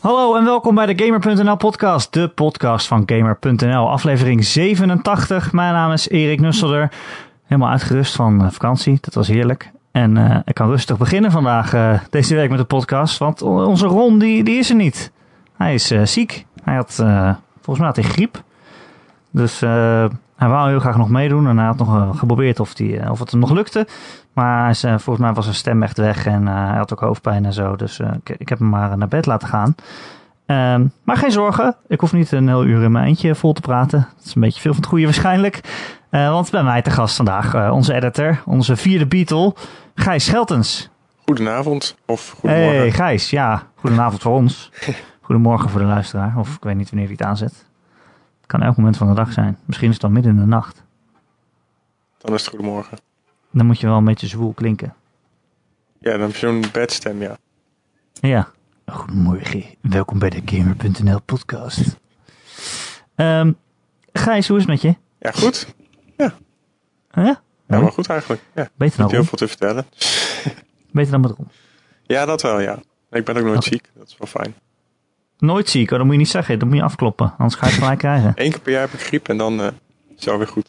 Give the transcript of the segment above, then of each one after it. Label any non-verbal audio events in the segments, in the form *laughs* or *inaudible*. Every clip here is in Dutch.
Hallo en welkom bij de Gamer.nl podcast, de podcast van Gamer.nl, aflevering 87. Mijn naam is Erik Nusselder, helemaal uitgerust van eh, vakantie, dat was heerlijk. En uh, ik kan rustig beginnen vandaag, uh, deze week met de podcast, want onze Ron die, die is er niet. Hij is ziek, hij had, volgens mij had griep. Dus hij wou heel graag nog meedoen en hij had nog geprobeerd of, die, of het hem nog lukte. Maar hij, volgens mij was zijn stem echt weg en hij had ook hoofdpijn en zo. Dus ik, ik, heb hem maar naar bed laten gaan. Um, maar geen zorgen, ik hoef niet een heel uur in mijn eentje vol te praten. Dat is een beetje veel van het goede waarschijnlijk. Uh, want bij mij te gast vandaag onze editor, onze vierde Beatle, Gijs Scheltens. Goedenavond of goedemorgen. Hey Gijs, ja, goedenavond voor ons. *laughs* Goedemorgen voor de luisteraar, of ik weet niet wanneer hij het aanzet. Het kan elk moment van de dag zijn. Misschien is het dan midden in de nacht. Dan is het goedemorgen. Dan moet je wel een beetje zwoel klinken. Ja, dan heb je zo'n bedstem, ja. Ja. Goedemorgen, welkom bij de Gamer.nl podcast. Um, Gijs, hoe is het met je? Ja, goed. Ja. Ja? Ja, maar goed eigenlijk. Ja. Beter dan Niet heel veel te vertellen. *laughs* Beter dan met Ron. Ja, dat wel, ja. Ik ben ook nooit Okay. ziek. Dat is wel fijn. Nooit ziek, hoor. dat moet je niet zeggen. Dat moet je afkloppen, anders ga je het gelijk krijgen. *laughs* Eén keer per jaar heb ik griep en dan uh, is het alweer goed.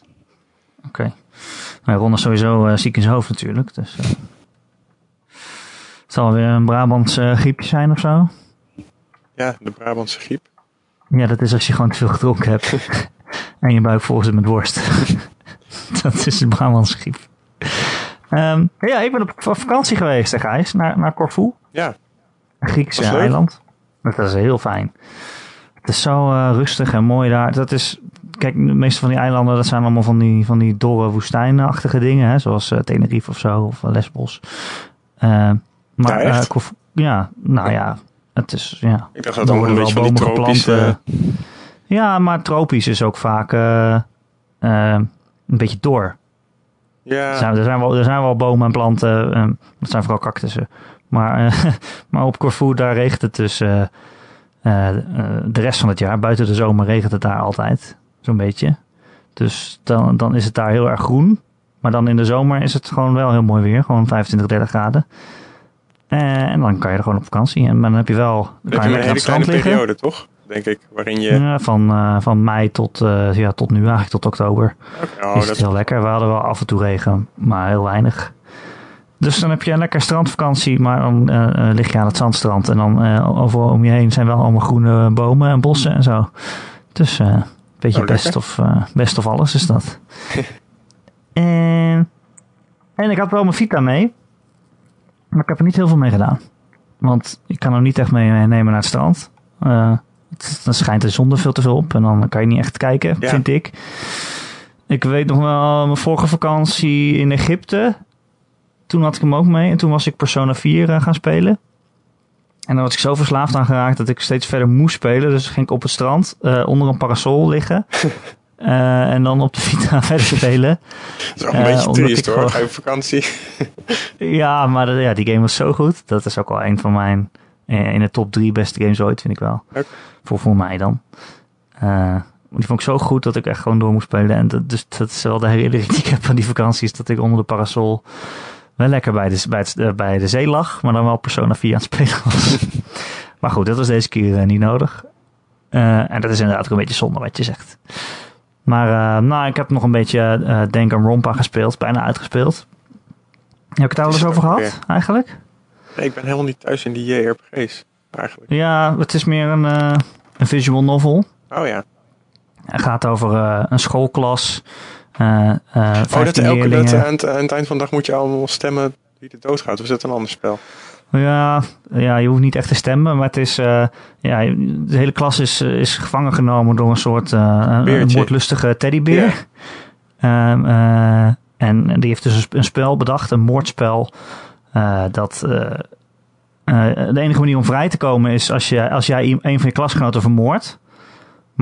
Oké. Okay. Nou, Ron is sowieso uh, ziek in zijn hoofd natuurlijk. Dus, uh, het zal weer een Brabants uh, griepje zijn of zo. Ja, de Brabantse griep. Ja, dat is als je gewoon te veel gedronken hebt. *laughs* en je buik vol zit met worst. *laughs* dat is de Brabantse griep. Um, ja, ik ben op vakantie geweest, Gijs, naar, naar Corfu. Ja. Een Griekse eiland. Dat is heel fijn. Het is zo uh, rustig en mooi daar. Dat is, kijk, de meeste van die eilanden, dat zijn allemaal van die, van die dorre woestijnachtige dingen, hè, zoals uh, Tenerife of zo, of Lesbos. Uh, maar ja, Corfu, ja, nou ja, het is, ja. Ik dacht dat het een beetje van die tropische... Ja, maar tropisch is ook vaak uh, een beetje door. Ja. Er zijn, er, zijn wel, er zijn wel bomen en planten, um, dat zijn vooral cactussen. Maar, uh, *laughs* maar op Corfu, daar regent het dus de rest van het jaar. Buiten de zomer regent het daar altijd, zo'n beetje. Dus dan, dan is het daar heel erg groen. Maar dan in de zomer is het gewoon wel heel mooi weer. Gewoon 25, 30 graden. en dan kan je er gewoon op vakantie. En dan heb je wel... Dan kan je, je een hele kleine periode, toch? Denk ik, waarin je... Ja, van, uh, van mei tot, uh, ja, tot nu, eigenlijk tot oktober. Okay, oh, is het heel lekker. We hadden wel af en toe regen, maar heel weinig. Dus dan heb je een lekker strandvakantie, maar dan uh, lig je aan het zandstrand. En dan overal om je heen zijn wel allemaal groene bomen en bossen en zo. Dus beetje oh, best, of, best of alles is dat. *laughs* en, en ik had wel mijn Vita mee. Maar ik heb er niet heel veel mee gedaan. Want ik kan er niet echt mee nemen naar het strand. Uh, dan schijnt de zon er veel te veel op. En dan kan je niet echt kijken, ja. vind ik. Ik weet nog wel, mijn vorige vakantie in Egypte. Toen had ik hem ook mee. En toen was ik Persona 4 uh, gaan spelen. En dan was ik zo verslaafd aan geraakt dat ik steeds verder moest spelen. Dus ging ik op het strand uh, onder een parasol liggen. Uh, *laughs* en dan op de Vita verder spelen. Dat is ook een beetje triest hoor, ga je op vakantie. *laughs* ja, maar de, ja, die game was zo goed. Dat is ook wel een van mijn in de top drie beste games ooit, vind ik wel. Okay. Voor, voor mij dan. Uh, die vond ik zo goed dat ik echt gewoon door moest spelen. En dat, dus dat is wel de herinnering die ik heb van die vakanties. Dat ik onder de parasol wel lekker bij de, bij, het, uh, bij de zee lag. Maar dan wel Persona 4 aan het spelen was. *laughs* maar goed, dat was deze keer uh, niet nodig. en dat is inderdaad ook een beetje zonde wat je zegt. Maar nou, ik heb nog een beetje Denk aan Rompa gespeeld. Bijna uitgespeeld. Heb ik het daar wel eens over gehad, weer. eigenlijk? Nee, ik ben helemaal niet thuis in die JRPG's, eigenlijk. Ja, het is meer een, uh, een visual novel. Oh ja. Het gaat over uh, een schoolklas. Uh, oh, dat elke dat, aan, het, aan het eind van de dag moet je allemaal stemmen wie er doodgaat. Of is dat een ander spel? Ja, ja, je hoeft niet echt te stemmen, maar het is, uh, ja, de hele klas is, is gevangen genomen door een soort uh, een moordlustige teddybeer. Um, uh, en die heeft dus een spel bedacht, een moordspel, uh, dat uh, de enige manier om vrij te komen is als, je, als jij een van je klasgenoten vermoordt.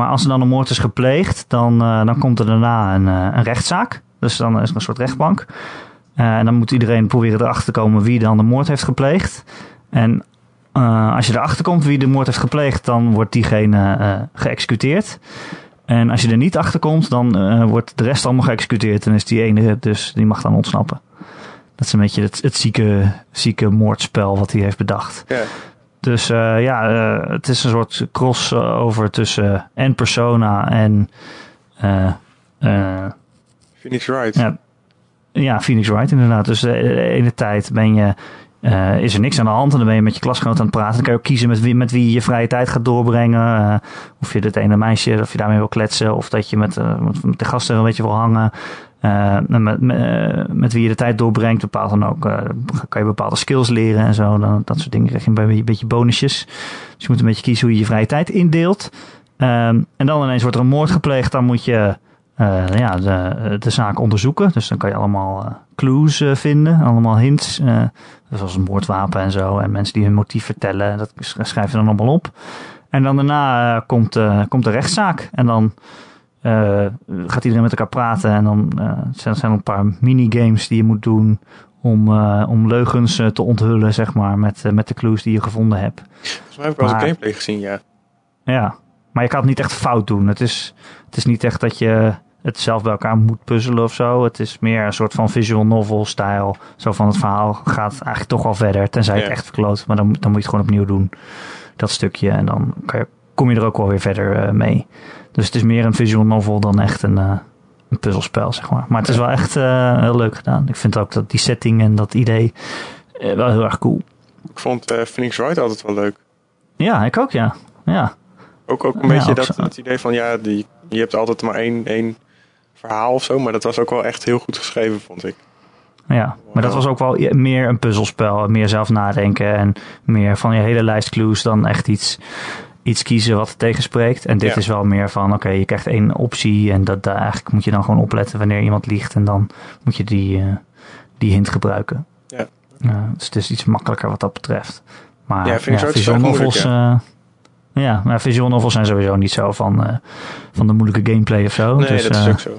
Maar als er dan een moord is gepleegd, dan, uh, dan komt er daarna een, een rechtszaak. Dus dan is er een soort rechtbank. Uh, en dan moet iedereen proberen erachter te komen wie dan de moord heeft gepleegd. En als je erachter komt wie de moord heeft gepleegd, dan wordt diegene geëxecuteerd. En als je er niet achter komt, dan wordt de rest allemaal geëxecuteerd. En is die ene, dus die mag dan ontsnappen. Dat is een beetje het, het zieke, zieke moordspel wat hij heeft bedacht. Ja. Dus ja, het is een soort crossover tussen en Persona en... Phoenix Wright. Ja, ja, Phoenix Wright inderdaad. Dus de ene tijd ben je uh, is er niks aan de hand en dan ben je met je klasgenoot aan het praten. Dan kan je ook kiezen met wie, met wie je je vrije tijd gaat doorbrengen. Uh, of je het ene meisje, of je daarmee wil kletsen. Of dat je met, uh, met de gasten een beetje wil hangen. Met, met, met, wie je de tijd doorbrengt. Bepaalt dan ook, kan je bepaalde skills leren en zo. Dan, dat soort dingen krijg je een beetje bonusjes. Dus je moet een beetje kiezen hoe je je vrije tijd indeelt. en dan ineens wordt er een moord gepleegd. Dan moet je uh, ja, de, de zaak onderzoeken. Dus dan kan je allemaal uh, clues uh, vinden, allemaal hints. zoals een moordwapen en zo. En mensen die hun motief vertellen, dat schrijven dan allemaal op. En dan daarna komt, komt de rechtszaak. En dan gaat iedereen met elkaar praten. En dan zijn, zijn er een paar minigames die je moet doen om, om leugens te onthullen, zeg maar, met, met de clues die je gevonden hebt. Volgens mij heb ik wel eens gameplay gezien, ja. Ja, maar je kan het niet echt fout doen. Het is, het is niet echt dat je het zelf bij elkaar moet puzzelen of zo. Het is meer een soort van visual novel stijl. Zo van het verhaal gaat eigenlijk toch wel verder. Tenzij je het echt verkloot. Maar dan, dan moet je het gewoon opnieuw doen. Dat stukje. En dan kan je, kom je er ook wel weer verder mee. Dus het is meer een visual novel dan echt een, uh, een puzzelspel, zeg maar. Maar het is wel echt uh, heel leuk gedaan. Ik vind ook dat die setting en dat idee wel heel erg cool. Ik vond Phoenix Wright altijd wel leuk. Ja, ik ook, ja. ja. Ook, ook een beetje dat, dat idee van, ja, die, je hebt altijd maar één, één verhaal of zo. Maar dat was ook wel echt heel goed geschreven, vond ik. Ja, maar dat was ook wel meer een puzzelspel. Meer zelf nadenken en meer van je hele lijst clues dan echt iets, iets kiezen wat tegenspreekt. En dit is wel meer van, oké, je krijgt één optie en dat, daar eigenlijk moet je dan gewoon opletten wanneer iemand liegt. En dan moet je die, uh, die hint gebruiken. Ja. Uh, dus het is iets makkelijker wat dat betreft. Maar ja, vind ik novels, uh, ja, maar visual novels zijn sowieso niet zo van, uh, van de moeilijke gameplay of zo. Nee, dus, dat is ook zo.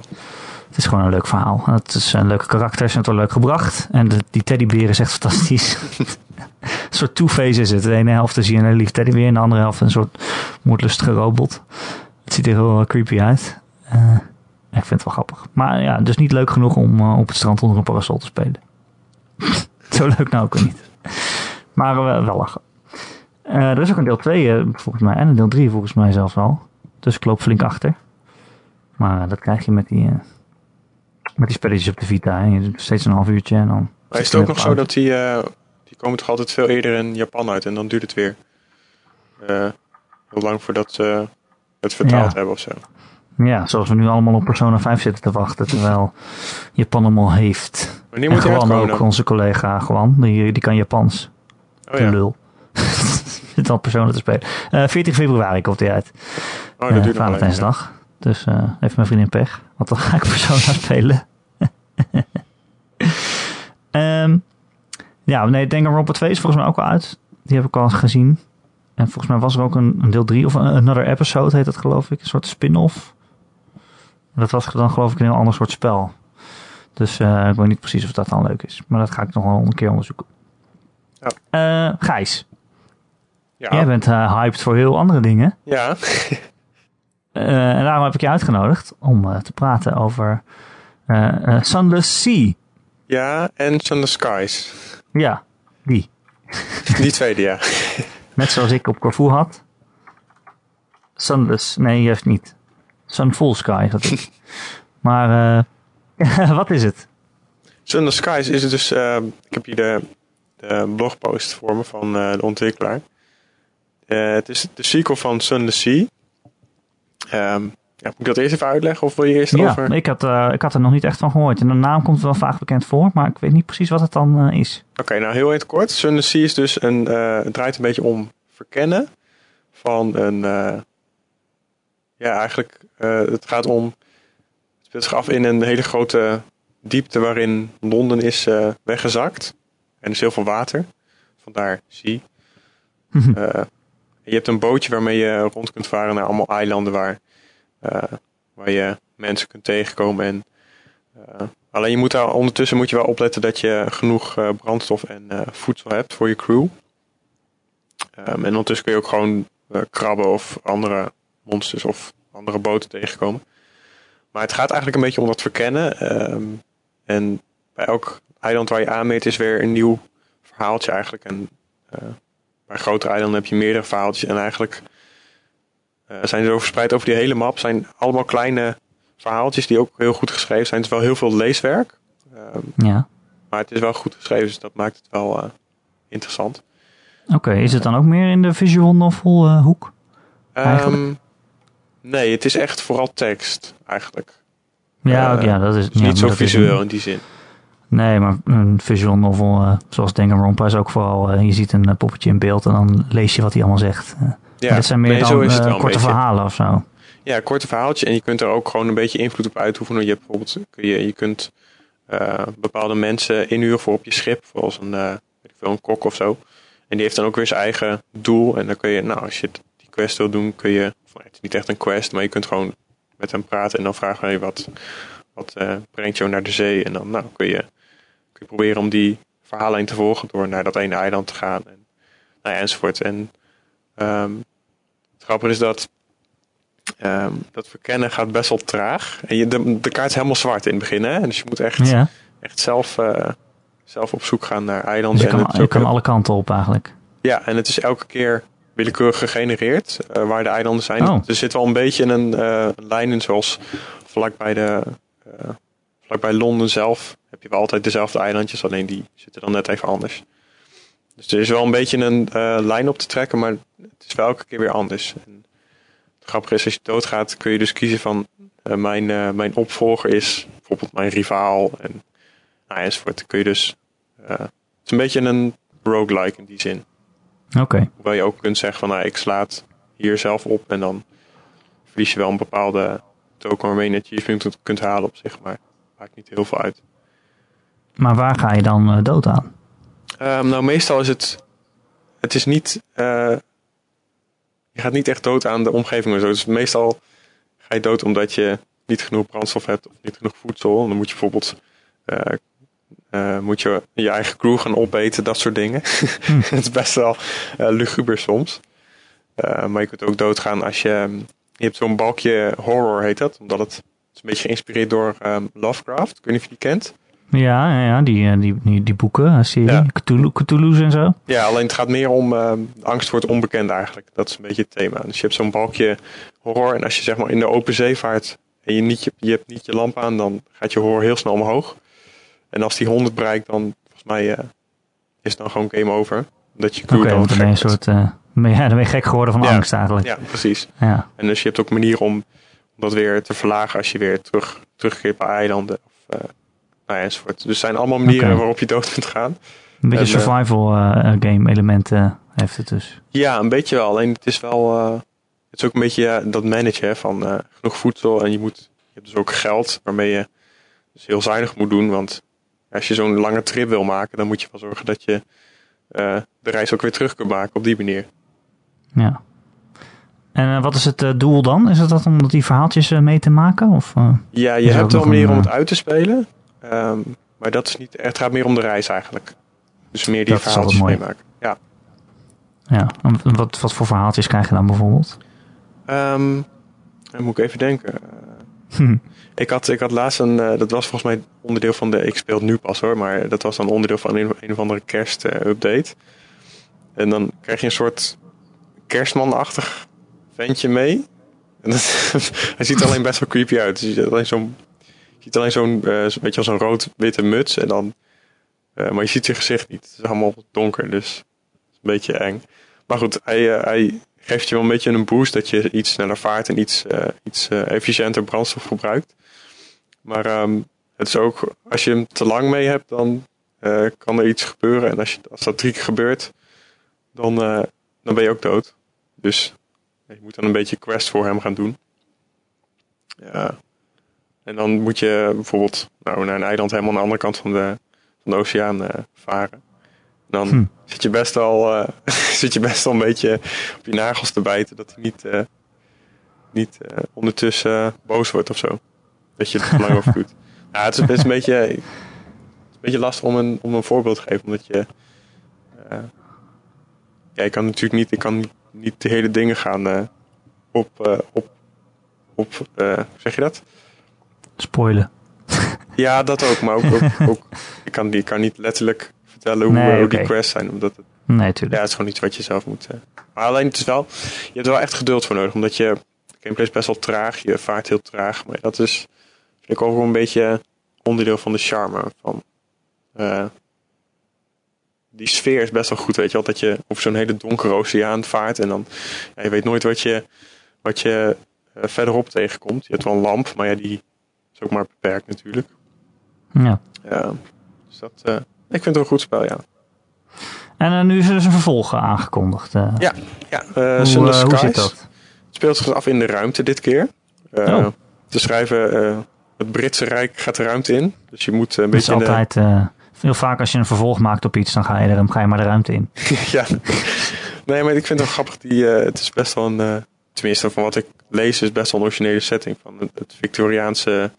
Het is gewoon een leuk verhaal. Het is een leuke karakters en het wordt leuk gebracht. En die teddybeer is echt fantastisch. *laughs* een soort two-face is het. De ene helft is hier een lief teddybeer. En de andere helft een soort moordlustige robot. Het ziet er heel creepy uit. Uh, ik vind het wel grappig. Maar ja, dus niet leuk genoeg om op het strand onder een parasol te spelen. *laughs* Zo leuk nou ook niet. Maar wel lachen. Uh, er is ook een deel 2 uh, eh, volgens mij en een deel 3 volgens mij zelfs al. Dus ik loop flink achter. Maar dat krijg je met die, uh, met die spelletjes op de Vita. Hè. Steeds een half uurtje en dan... Maar is het ook nog zo dat die, die komen toch altijd veel eerder in Japan uit en dan duurt het weer heel lang voordat ze het vertaald ja. hebben of zo. Ja, zoals we nu allemaal op Persona 5 zitten te wachten, terwijl Japan hem al heeft. Wanneer moet gewoon ook onze collega gewoon, die, die kan Japans. Oh, ja. lul. *laughs* zit al personen te spelen. Uh, eh, 14 februari komt hij uit. Oh, dat uh, duurt Valentijnsdag. Dus uh, heeft mijn vriendin pech. Want dan ga ik Persona *laughs* spelen. Um, *laughs* ja, nee, Danganronpa 2 is volgens mij ook al uit. Die heb ik al gezien. En volgens mij was er ook een, een deel 3 of een Another Episode heet dat geloof ik. Een soort spin-off. Dat was dan geloof ik een heel ander soort spel. Dus uh, ik weet niet precies of dat dan leuk is. Maar dat ga ik nog wel een keer onderzoeken. Ja. Uh, Gijs. Ja. Jij bent uh, hyped voor heel andere dingen. Ja. *laughs* en daarom heb ik je uitgenodigd om te praten over Sunless Sea. Ja, en Sunless Skies. Ja, die. Die tweede, ja. *laughs* Net zoals ik op Corfu had. Sunless, nee, juist niet. Sunful Sky had ik. *laughs* maar *laughs* wat is het? Sunless Skies is het dus... ik heb hier de, de blogpost voor me van de ontwikkelaar. Het is de sequel van Sunless Sea. Um, ja, moet ik dat eerst even uitleggen of wil je eerst ja, over? Ik had, uh, ik had er nog niet echt van gehoord. En de naam komt wel vaak bekend voor, maar ik weet niet precies wat het dan uh, is. Oké, okay, nou heel het kort. Sunless Sea is dus een, het draait een beetje om verkennen van een... ja, eigenlijk, het gaat om... Het speelt zich af in een hele grote diepte waarin Londen is weggezakt. En er is heel veel water. Vandaar Sea. Je hebt een bootje waarmee je rond kunt varen naar allemaal eilanden waar, waar je mensen kunt tegenkomen. En, uh, alleen je moet daar, ondertussen moet je wel opletten dat je genoeg uh, brandstof en voedsel hebt voor je crew. Um, en ondertussen kun je ook gewoon krabben of andere monsters of andere boten tegenkomen. Maar het gaat eigenlijk een beetje om dat verkennen. Um, en bij elk eiland waar je aanmeet is weer een nieuw verhaaltje eigenlijk. En bij grotere eilanden heb je meerdere verhaaltjes. En eigenlijk zijn ze zo verspreid over die hele map. zijn allemaal kleine verhaaltjes die ook heel goed geschreven zijn. Het is wel heel veel leeswerk. Ehm, ja. Maar het is wel goed geschreven, dus dat maakt het wel interessant. Oké, is het dan ook meer in de visual novel hoek? Um, nee, het is echt vooral tekst eigenlijk. Ja, ja dat is niet zo visueel in die zin. Nee, maar een visual novel uh, zoals Danganronpa is ook vooral... Je ziet een poppetje in beeld en dan lees je wat hij allemaal zegt. Uh, ja, dit zijn meer nee, dan korte verhalen of zo. Ja, korte verhaaltje. En je kunt er ook gewoon een beetje invloed op uitoefenen. Je, hebt bijvoorbeeld, je, je kunt bepaalde mensen inhuren voor op je schip. Zoals een, weet ik veel, een kok of zo. En die heeft dan ook weer zijn eigen doel. En dan kun je, nou, als je die quest wil doen, kun je... Of, het is niet echt een quest, maar je kunt gewoon met hem praten. En dan vragen je wat, wat brengt jou naar de zee. En dan nou, kun je proberen om die verhaallijn te volgen door naar dat ene eiland te gaan. En, nou ja, enzovoort. En um, is dat um, dat verkennen gaat best wel traag. En je, de, de kaart is helemaal zwart in het begin. Hè? Dus je moet echt, ja. echt zelf, uh, zelf op zoek gaan naar eilanden. Dus je kan, je kan alle kanten op eigenlijk. Ja, en het is elke keer willekeurig gegenereerd uh, waar de eilanden zijn. Oh. Er zit wel een beetje een, uh, een lijn in, zoals vlak bij de bij Londen zelf heb je wel altijd dezelfde eilandjes, alleen die zitten dan net even anders. Dus er is wel een beetje een uh, lijn op te trekken, maar het is wel elke keer weer anders. En het grappige is, als je doodgaat, kun je dus kiezen van uh, mijn, uh, mijn opvolger is bijvoorbeeld mijn rivaal. En nou, enzovoort. Dan kun je dus. het is een beetje een roguelike in die zin. Oké. Okay. Hoewel je ook kunt zeggen van nou, ik slaat hier zelf op en dan verlies je wel een bepaalde token waarmee je achievement kunt halen op zich. Maar maakt niet heel veel uit. Maar waar ga je dan dood aan? Um, nou, meestal is het. Het is niet. Uh, je gaat niet echt dood aan de omgeving. Zo. Dus meestal ga je dood omdat je niet genoeg brandstof hebt of niet genoeg voedsel. Dan moet je bijvoorbeeld. Uh, moet je je eigen crew gaan opeten, dat soort dingen. Hm. *laughs* het is best wel luguber soms. maar je kunt ook doodgaan als je. Je hebt zo'n balkje horror, heet dat. Omdat het is een beetje geïnspireerd door um, Lovecraft. Ik weet niet of je die kent. Ja, ja die, eh, die, die, die boeken, eh, serie, ja. Cthulhu, Cthulhu's en zo. Ja, alleen het gaat meer om uh, angst voor het onbekend eigenlijk. Dat is een beetje het thema. Dus je hebt zo'n balkje horror en als je zeg maar in de open zee vaart en je, niet je, je hebt niet je lamp aan, dan gaat je horror heel snel omhoog. En als die 100 bereikt, dan volgens mij uh, is het dan gewoon game over. Dat je crew okay, dan, dan ben je een soort, uh, ja, dan ben je gek geworden van angst eigenlijk. Ja, precies. Ja. En dus je hebt ook manieren om dat weer te verlagen als je weer terug, terugkeert bij eilanden. Of, nou ja, enzovoort. Dus er zijn allemaal manieren waarop je dood kunt gaan. Een beetje en, survival uh, game elementen heeft het dus. Ja, een beetje wel. Alleen het is wel... Het is ook een beetje dat managen van genoeg voedsel. En je, moet, je hebt dus ook geld waarmee je dus heel zuinig moet doen. Want als je zo'n lange trip wil maken, dan moet je wel zorgen dat je de reis ook weer terug kunt maken op die manier. Ja. En eh, wat is het eh, doel dan? Is het dat om die verhaaltjes eh, mee te maken? Of, ja, je hebt wel meer om het uit te spelen. Ehm, maar dat is niet, het gaat meer om de reis eigenlijk. Dus meer die dat verhaaltjes meemaken. Ja. Ja, wat, wat voor verhaaltjes krijg je dan bijvoorbeeld? Um, dan moet ik even denken. Hm. Ik, had, ik had laatst een, dat was volgens mij onderdeel van de, ik speel nu pas hoor, maar dat was dan onderdeel van een, een of andere kerst-update. en dan krijg je een soort kerstmanachtig ventje mee. En *laughs* hij ziet er alleen best wel creepy uit. Je ziet alleen zo'n, ziet alleen zo'n, uh, beetje als een rood-witte muts. En dan, uh, maar je ziet zijn gezicht niet. Het is allemaal donker, dus het is een beetje eng. Maar goed, hij, uh, hij geeft je wel een beetje een boost dat je iets sneller vaart en iets, iets efficiënter brandstof gebruikt. Maar um, het is ook, als je hem te lang mee hebt, dan kan er iets gebeuren. En als, je, als dat drie keer gebeurt, dan, dan ben je ook dood. Dus je moet dan een beetje quest voor hem gaan doen. Ja. En dan moet je bijvoorbeeld nou, naar een eiland helemaal aan de andere kant van de, van de oceaan uh, varen. Dan hm. zit, je best wel, uh, *laughs* zit je best wel een beetje op je nagels te bijten dat hij niet, uh, niet ondertussen boos wordt of zo. Dat je het lang over doet. *laughs* Ja, het is best een beetje, het is een beetje lastig om een, om een voorbeeld te geven, omdat je. ja, ik kan natuurlijk niet, ik kan niet de hele dingen gaan op, op, op zeg je dat? Spoilen. ja, dat ook. Maar ook, ook, *laughs* ook ik, kan, ik kan niet letterlijk vertellen hoe, nee, die quests zijn. Omdat het, nee, tuurlijk. Ja, het is gewoon iets wat je zelf moet... maar alleen, het is wel... Je hebt er wel echt geduld voor nodig. Omdat je... Gameplay is best wel traag. Je vaart heel traag. Maar dat is... Vind ik ook wel een beetje onderdeel van de charme. Van, die sfeer is best wel goed, weet je wel. Dat je op zo'n hele donkere oceaan vaart. En dan... Ja, je weet nooit wat je... Wat je verderop tegenkomt. Je hebt wel een lamp, maar ja, die is ook maar beperkt natuurlijk. Ja. ja dus dat, uh, ik vind het een goed spel, ja. En uh, nu is er dus een vervolg aangekondigd. Uh. Ja, ja hoe, hoe zit dat? Het speelt zich af in de ruimte dit keer. Oh. Te schrijven, het Britse Rijk gaat de ruimte in. Dus je moet een dat beetje... is altijd... Heel vaak als je een vervolg maakt op iets, dan ga je er ga je maar de ruimte in. *laughs* ja. Nee, maar ik vind het wel grappig. Die, het is best wel een... tenminste, van wat ik lees, is best wel een originele setting. Van het, het Victoriaanse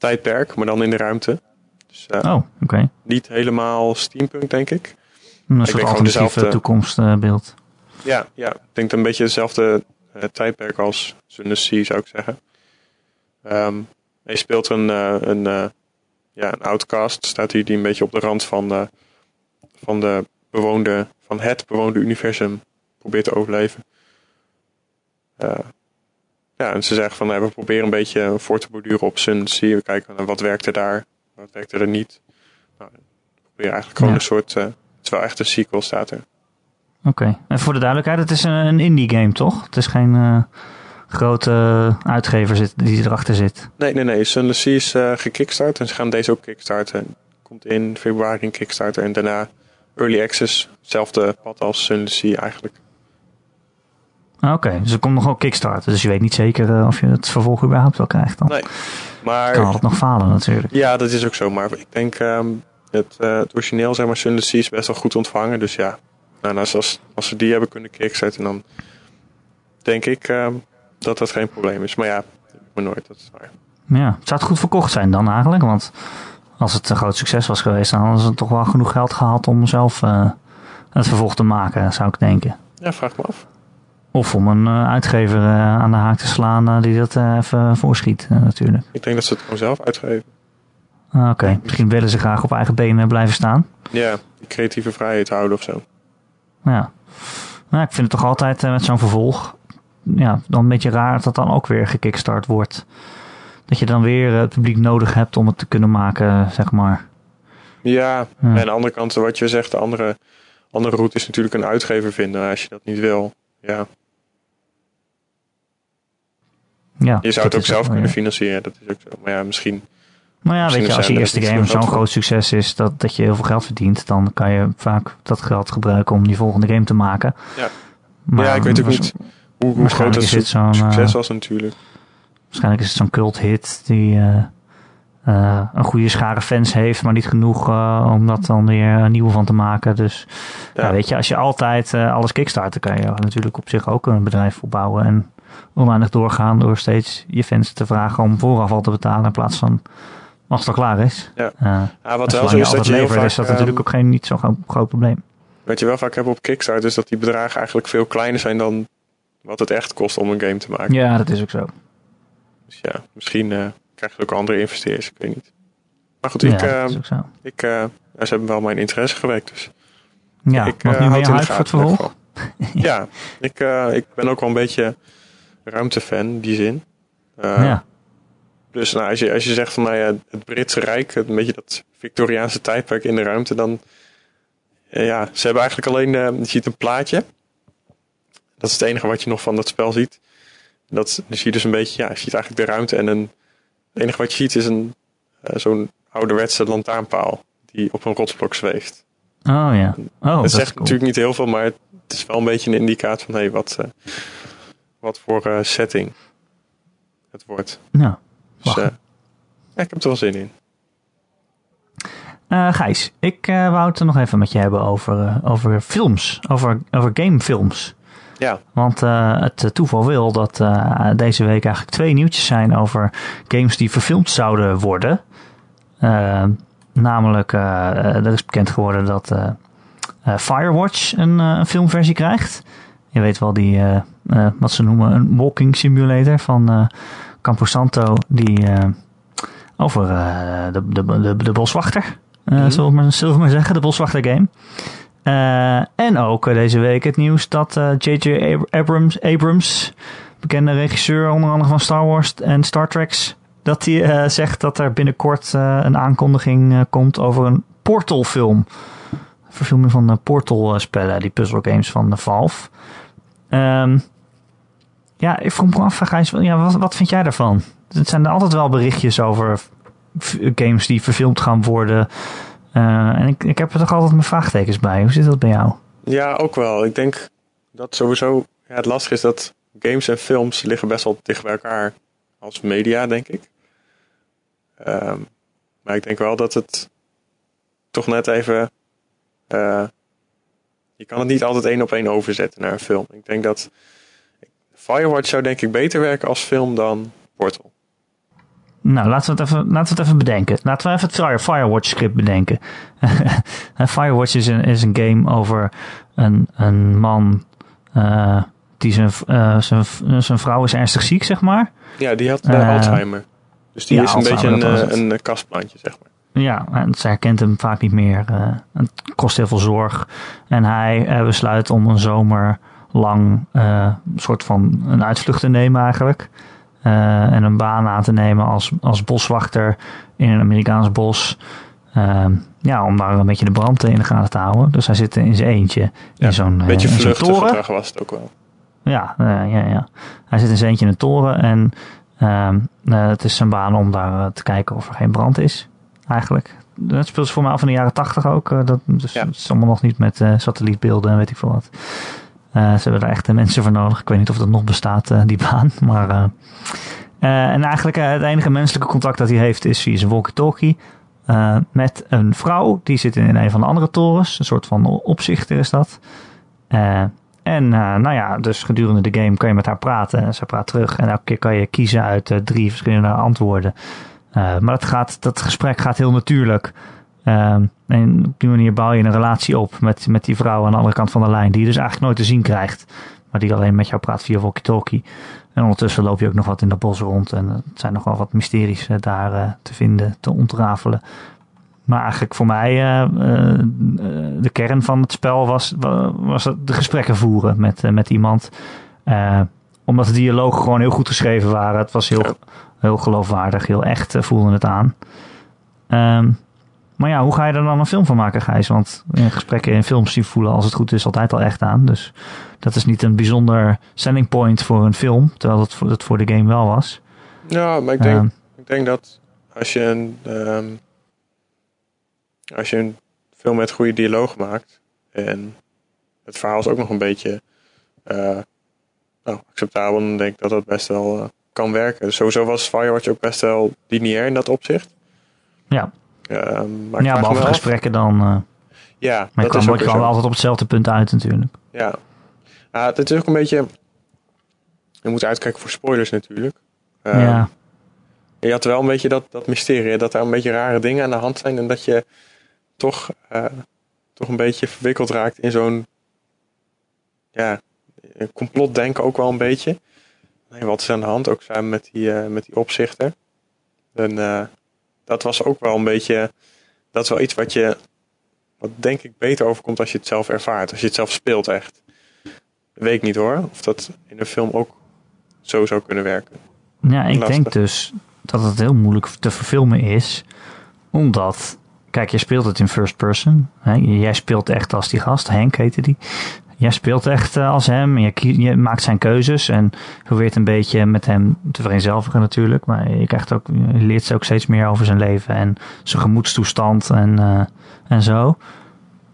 tijdperk, maar dan in de ruimte. Dus, uh, oh, oké. Niet helemaal steampunk, denk ik. Een soort alternatieve toekomstbeeld. ja, ja, ik denk een beetje hetzelfde uh, tijdperk als Sun Sea, zou ik zeggen. Um, hij speelt een, uh, een, ja, een outcast, staat hier, die een beetje op de rand van, de, van, de bewoonde, van het bewoonde universum probeert te overleven. Ja, en ze zeggen van nou, we proberen een beetje voor te borduren op Sun Sea. We kijken naar wat werkte daar, wat werkte er niet. Nou, we proberen eigenlijk gewoon een soort, uh, het is wel echt een sequel staat er. Oké, en voor de duidelijkheid, het is een, indie game toch? Het is geen uh, grote uitgever zit, die erachter zit. Nee, nee, nee. Sun Sea is uh, gekickstart en ze gaan deze ook kickstarten. Komt in februari in Kickstarter en daarna Early Access. Hetzelfde pad als Sun Sea eigenlijk. Ah, oké, dus er komt nog wel Kickstarter. Dus je weet niet zeker uh, of je het vervolg überhaupt wel krijgt dan. Nee, maar... Kan het nog falen natuurlijk. Ja, dat is ook zo. Maar ik denk um, het, uh, het origineel, zeg maar, Sunless Sea is best wel goed ontvangen. Dus ja, nou, als, als, als ze die hebben kunnen kickstarten, dan denk ik um, dat dat geen probleem is. Maar ja, maar nooit, dat is waar. Ja, zou het goed verkocht zijn dan eigenlijk? Want als het een groot succes was geweest, dan hadden ze toch wel genoeg geld gehad om zelf uh, het vervolg te maken, zou ik denken. Ja, vraag me af. Of om een uh, uitgever uh, aan de haak te slaan uh, die dat even voorschiet, natuurlijk. Ik denk dat ze het gewoon zelf uitgeven. Ah, Oké, okay. misschien willen ze graag op eigen benen blijven staan. Ja, die creatieve vrijheid houden of zo. Ja, nou, ik vind het toch altijd met zo'n vervolg, ja, dan een beetje raar dat dat dan ook weer gekickstart wordt. Dat je dan weer het publiek nodig hebt om het te kunnen maken, zeg maar. Ja, ja. en aan de andere kant, wat je zegt, de andere, andere route is natuurlijk een uitgever vinden als je dat niet wil. Ja, Ja, je zou het ook zelf kunnen financieren, dat is ook zo. Maar ja, misschien. Maar ja, weet je, als je eerste game zo'n groot succes is dat, dat je heel veel geld verdient, dan kan je vaak dat geld gebruiken om die volgende game te maken. Ja, maar, ja ik weet ook niet hoe, hoe groot het succes uh, was natuurlijk. Waarschijnlijk is het zo'n cult hit die uh, uh, een goede schare fans heeft, maar niet genoeg om dat dan weer een nieuwe van te maken. Dus ja. ja weet je, als je altijd alles kickstarten, kan je natuurlijk op zich ook een bedrijf opbouwen en oneindig doorgaan door steeds je fans te vragen om vooraf al te betalen in plaats van als het al klaar is. Ja, uh, ja wat wel zo is dat je levert, vaak, is dat natuurlijk ehm, ook geen niet zo'n groot probleem. Wat je wel vaak hebt op Kickstarter is dat die bedragen eigenlijk veel kleiner zijn dan wat het echt kost om een game te maken. Ja, dat is ook zo. Dus ja, misschien uh, krijg je ook andere investeerders, ik weet niet. Maar goed, ik, ja, uh, ik, uh, ze hebben wel mijn interesse gewekt, dus ja, ik uh, houd in de voor het vervolg. ja, ik, ik ben ook wel een beetje ruimtefan, die zin. Uh, ja. Dus nou, als, je, als je zegt van nou ja, het Britse Rijk, een beetje dat Victoriaanse tijdperk in de ruimte, dan uh, ja, ze hebben eigenlijk alleen, uh, je ziet een plaatje. Dat is het enige wat je nog van dat spel ziet. Dat, dan zie je dus een beetje, ja, je ziet eigenlijk de ruimte en een, het enige wat je ziet is een zo'n ouderwetse lantaarnpaal die op een rotsblok zweeft. Oh ja. Oh, dat, zegt natuurlijk niet heel veel, maar het is wel een beetje een indicaat van hé, hey, wat, wat voor uh, setting het wordt. Ja, dus, uh, ja, ik heb er wel zin in. Uh, Gijs, ik wou het er nog even met je hebben over, over films, over, over gamefilms. Ja. Want het toeval wil dat deze week eigenlijk twee nieuwtjes zijn over games die verfilmd zouden worden. namelijk, er is bekend geworden dat Firewatch een, een filmversie krijgt. Je weet wel, die, uh, uh, wat ze noemen een walking simulator van uh, Camposanto. Die over de, de, de, de boswachter. mm zullen, we maar, zullen we maar zeggen, de Boswachter game. en ook deze week het nieuws dat J.J. Abrams, Abrams, bekende regisseur onder andere van Star Wars en Star Trek, dat hij zegt dat er binnenkort een aankondiging komt over een Portal film. Verfilming van de Portal spellen, die puzzle games van de Valve. Um, ja, ik vroeg me af, Gijs, ja, wat, wat vind jij daarvan? Het zijn er altijd wel berichtjes over games die verfilmd gaan worden. Uh, en ik, ik heb er toch altijd mijn vraagtekens bij. Hoe zit dat bij jou? Ja, ook wel. Ik denk dat sowieso ja, het lastig is dat games en films liggen best wel dicht bij elkaar als media, denk ik. Um, maar ik denk wel dat het toch net even. Uh, je kan het niet altijd één op één overzetten naar een film. Ik denk dat Firewatch zou denk ik beter werken als film dan Portal. Nou, laten we het even, laten we het even bedenken. Laten we even het Firewatch script bedenken. *laughs* Firewatch is een, is een game over een, een man uh, die zijn, uh, zijn, zijn vrouw is ernstig ziek, zeg maar. Ja, die had uh, Alzheimer. Dus die is een beetje een, een kastplantje, zeg maar. Ja, en ze herkent hem vaak niet meer. het kost heel veel zorg. En hij besluit om een zomer lang uh, soort van een uitvlucht te nemen eigenlijk. Uh, en een baan aan te nemen als, als boswachter in een Amerikaans bos. Uh, ja, om daar een beetje de brand in de gaten te houden. Dus hij zit in zijn eentje in zo'n beetje toren. was het ook wel. Ja, ja, ja. Hij zit in zijn eentje in een toren en ehm, het is zijn baan om daar te kijken of er geen brand is. Eigenlijk. Dat speelt voor mij af in de jaren tachtig ook. dat, dus het is allemaal nog niet met satellietbeelden en weet ik veel wat. Uh, ze hebben er echt mensen voor nodig. Ik weet niet of dat nog bestaat, uh, die baan. *laughs* Maar, uh, en eigenlijk het enige menselijke contact dat hij heeft is via zijn walkie-talkie. met een vrouw, die zit in een van de andere torens. Een soort van opzichter is dat. en nou ja, dus gedurende de game kan je met haar praten. En ze praat terug. En elke keer kan je kiezen uit drie verschillende antwoorden. maar dat, gaat, dat gesprek gaat heel natuurlijk. Um, en op die manier bouw je een relatie op met, met die vrouw aan de andere kant van de lijn, die je dus eigenlijk nooit te zien krijgt. Maar die alleen met jou praat via walkie-talkie. En ondertussen loop je ook nog wat in dat bos rond. En het zijn nog wel wat mysteries uh, daar uh, te vinden, te ontrafelen. Maar eigenlijk voor mij, de kern van het spel was, was de gesprekken voeren met, met iemand. omdat de dialogen gewoon heel goed geschreven waren. Het was heel, heel geloofwaardig, heel echt voelde het aan. Um, maar ja, hoe ga je er dan een film van maken, Gijs? Want in gesprekken in films die voelen als het goed is altijd al echt aan. Dus dat is niet een bijzonder selling point voor een film. Terwijl dat voor, dat voor de game wel was. Ja, maar ik denk, ehm. ik denk dat als je een... Ehm, als je een film met goede dialoog maakt... en het verhaal is ook nog een beetje... Uh, nou, acceptabel, dan denk ik dat dat best wel uh, kan werken. Dus sowieso was Firewatch ook best wel lineair in dat opzicht. Ja. Uh, maar ja, behalve gesprekken dan. Uh, ja, maar dat kwam, kwam altijd op hetzelfde punt uit natuurlijk. Ja. ja, het is ook een beetje... Je moet uitkijken voor spoilers natuurlijk. Uh, ja. Je had wel een beetje dat, dat mysterie, dat er een beetje rare dingen aan de hand zijn en dat je toch, uh, toch een beetje verwikkeld raakt in zo'n ja, complotdenken ook wel een beetje. Nee, wat is aan de hand? Ook samen met die, uh, met die opzichter. En dat was ook wel een beetje. Dat is wel iets wat je. Wat denk ik beter overkomt als je het zelf ervaart. Als je het zelf speelt echt. Weet ik niet hoor. Of dat in een film ook zo zou kunnen werken. Ja, ik denk dus dat het heel moeilijk te verfilmen is. Omdat. Kijk, je speelt het in first person. Hè? Jij speelt echt als die gast. Henk heette die jij speelt echt eh, als hem. Je, je, maakt zijn keuzes en probeert een beetje met hem te vereenzelvigen natuurlijk. Maar je, krijgt ook, je leert ze ook steeds meer over zijn leven en zijn gemoedstoestand en, uh, en zo.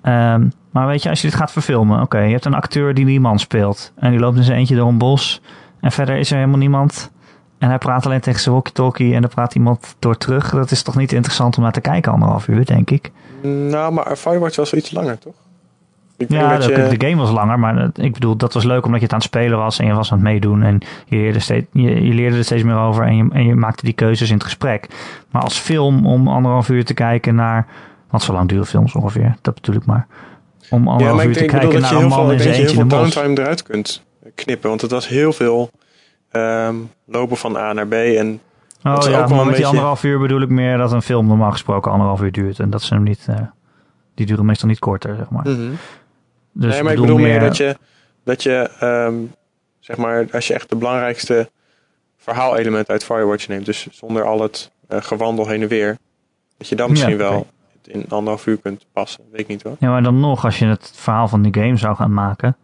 Um, maar weet je, als je dit gaat verfilmen, oké, je hebt een acteur die die man speelt. En die loopt in zijn eentje door een bos. En verder is er helemaal niemand. En hij praat alleen tegen zijn walkie-talkie en dan praat iemand door terug. Dat is toch niet interessant om naar te kijken, anderhalf uur, denk ik. Nou, maar Firewatch was iets langer, toch? Ja, de, de, game was langer, maar ik bedoel, dat was leuk omdat je het aan het spelen was en je was aan het meedoen en je leerde, steeds, je, je leerde er steeds meer over en je, en je maakte die keuzes in het gesprek. Maar als film om anderhalf uur te kijken naar, want zo lang duren films ongeveer, dat bedoel ik maar. Om anderhalf ja, uur te kijken naar een man in zijn eentje in de downtime eruit kunt knippen, want het was heel veel um, lopen van A naar B en Oh ja, ook maar met beetje... die anderhalf uur bedoel ik meer dat een film normaal gesproken anderhalf uur duurt. En dat ze hem niet, uh, die duren meestal niet korter, zeg maar. Mm dus nee, maar ik bedoel, meer dat je, dat je um, zeg maar, als je echt de belangrijkste verhaalelement uit Firewatch neemt, dus zonder al het uh, gewandel heen en weer, dat je dan misschien wel in anderhalf uur kunt passen. Weet ik niet hoor. Ja, maar dan nog, als je het verhaal van die game zou gaan maken,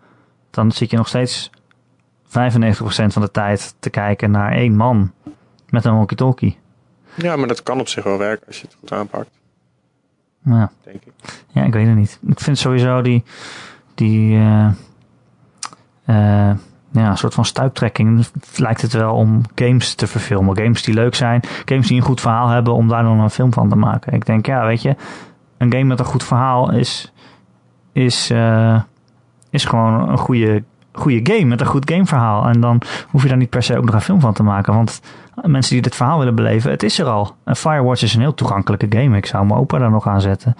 dan zit je nog steeds 95% van de tijd te kijken naar één man met een walkie-talkie. Ja, maar dat kan op zich wel werken als je het goed aanpakt. Ja. Denk ik. Ja, ik weet het niet. Ik vind sowieso die, die uh, uh, ja, een soort van stuiptrekking lijkt het wel om games te verfilmen. Games die leuk zijn, games die een goed verhaal hebben om daar dan een film van te maken. Ik denk, ja, weet je, een game met een goed verhaal is, is, uh, is gewoon een goede, goede game met een goed gameverhaal. En dan hoef je daar niet per se ook nog een film van te maken. Want mensen die dit verhaal willen beleven, het is er al. En Firewatch is een heel toegankelijke game. Ik zou mijn opa daar nog aan zetten.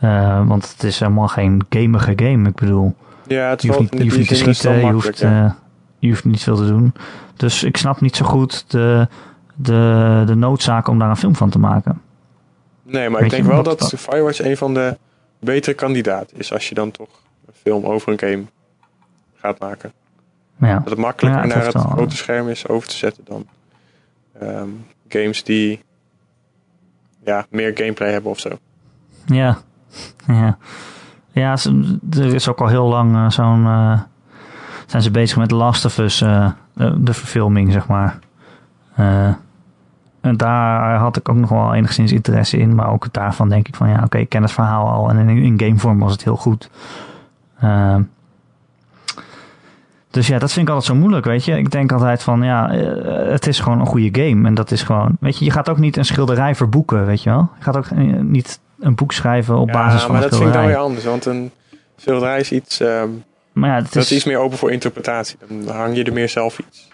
Uh, want het is helemaal geen gamige game. Ik bedoel, ja, het je hoeft niet, je hoeft niet te schieten, je hoeft, uh, je hoeft niet veel te doen. Dus ik snap niet zo goed de, de, de noodzaak om daar een film van te maken. Nee, maar ik denk wel dat, dat Firewatch een van de betere kandidaten is als je dan toch een film over een game gaat maken. Ja. Dat het makkelijker naar het grote scherm is over te zetten dan um, games die ja, meer gameplay hebben of zo. Ja, ja. Ja, er is ook al heel lang uh, zo'n. Uh, zijn ze bezig met Last of Us, uh, de, verfilming, zeg maar. en daar had ik ook nog wel enigszins interesse in. Maar ook daarvan denk ik van ja, oké, ik ken het verhaal al. En in, in gamevorm was het heel goed. Uh, dus ja, dat vind ik altijd zo moeilijk, weet je. Ik denk altijd van, ja, eh, het is gewoon een goede game. En dat is gewoon, weet je, je gaat ook niet een schilderij verboeken, weet je wel. Je gaat ook eh, niet een boek schrijven op basis van maar dat vind ik dan weer anders, want een schilderij is iets, um, maar ja, het dat is, iets meer open voor interpretatie. Dan hang je er meer zelf iets.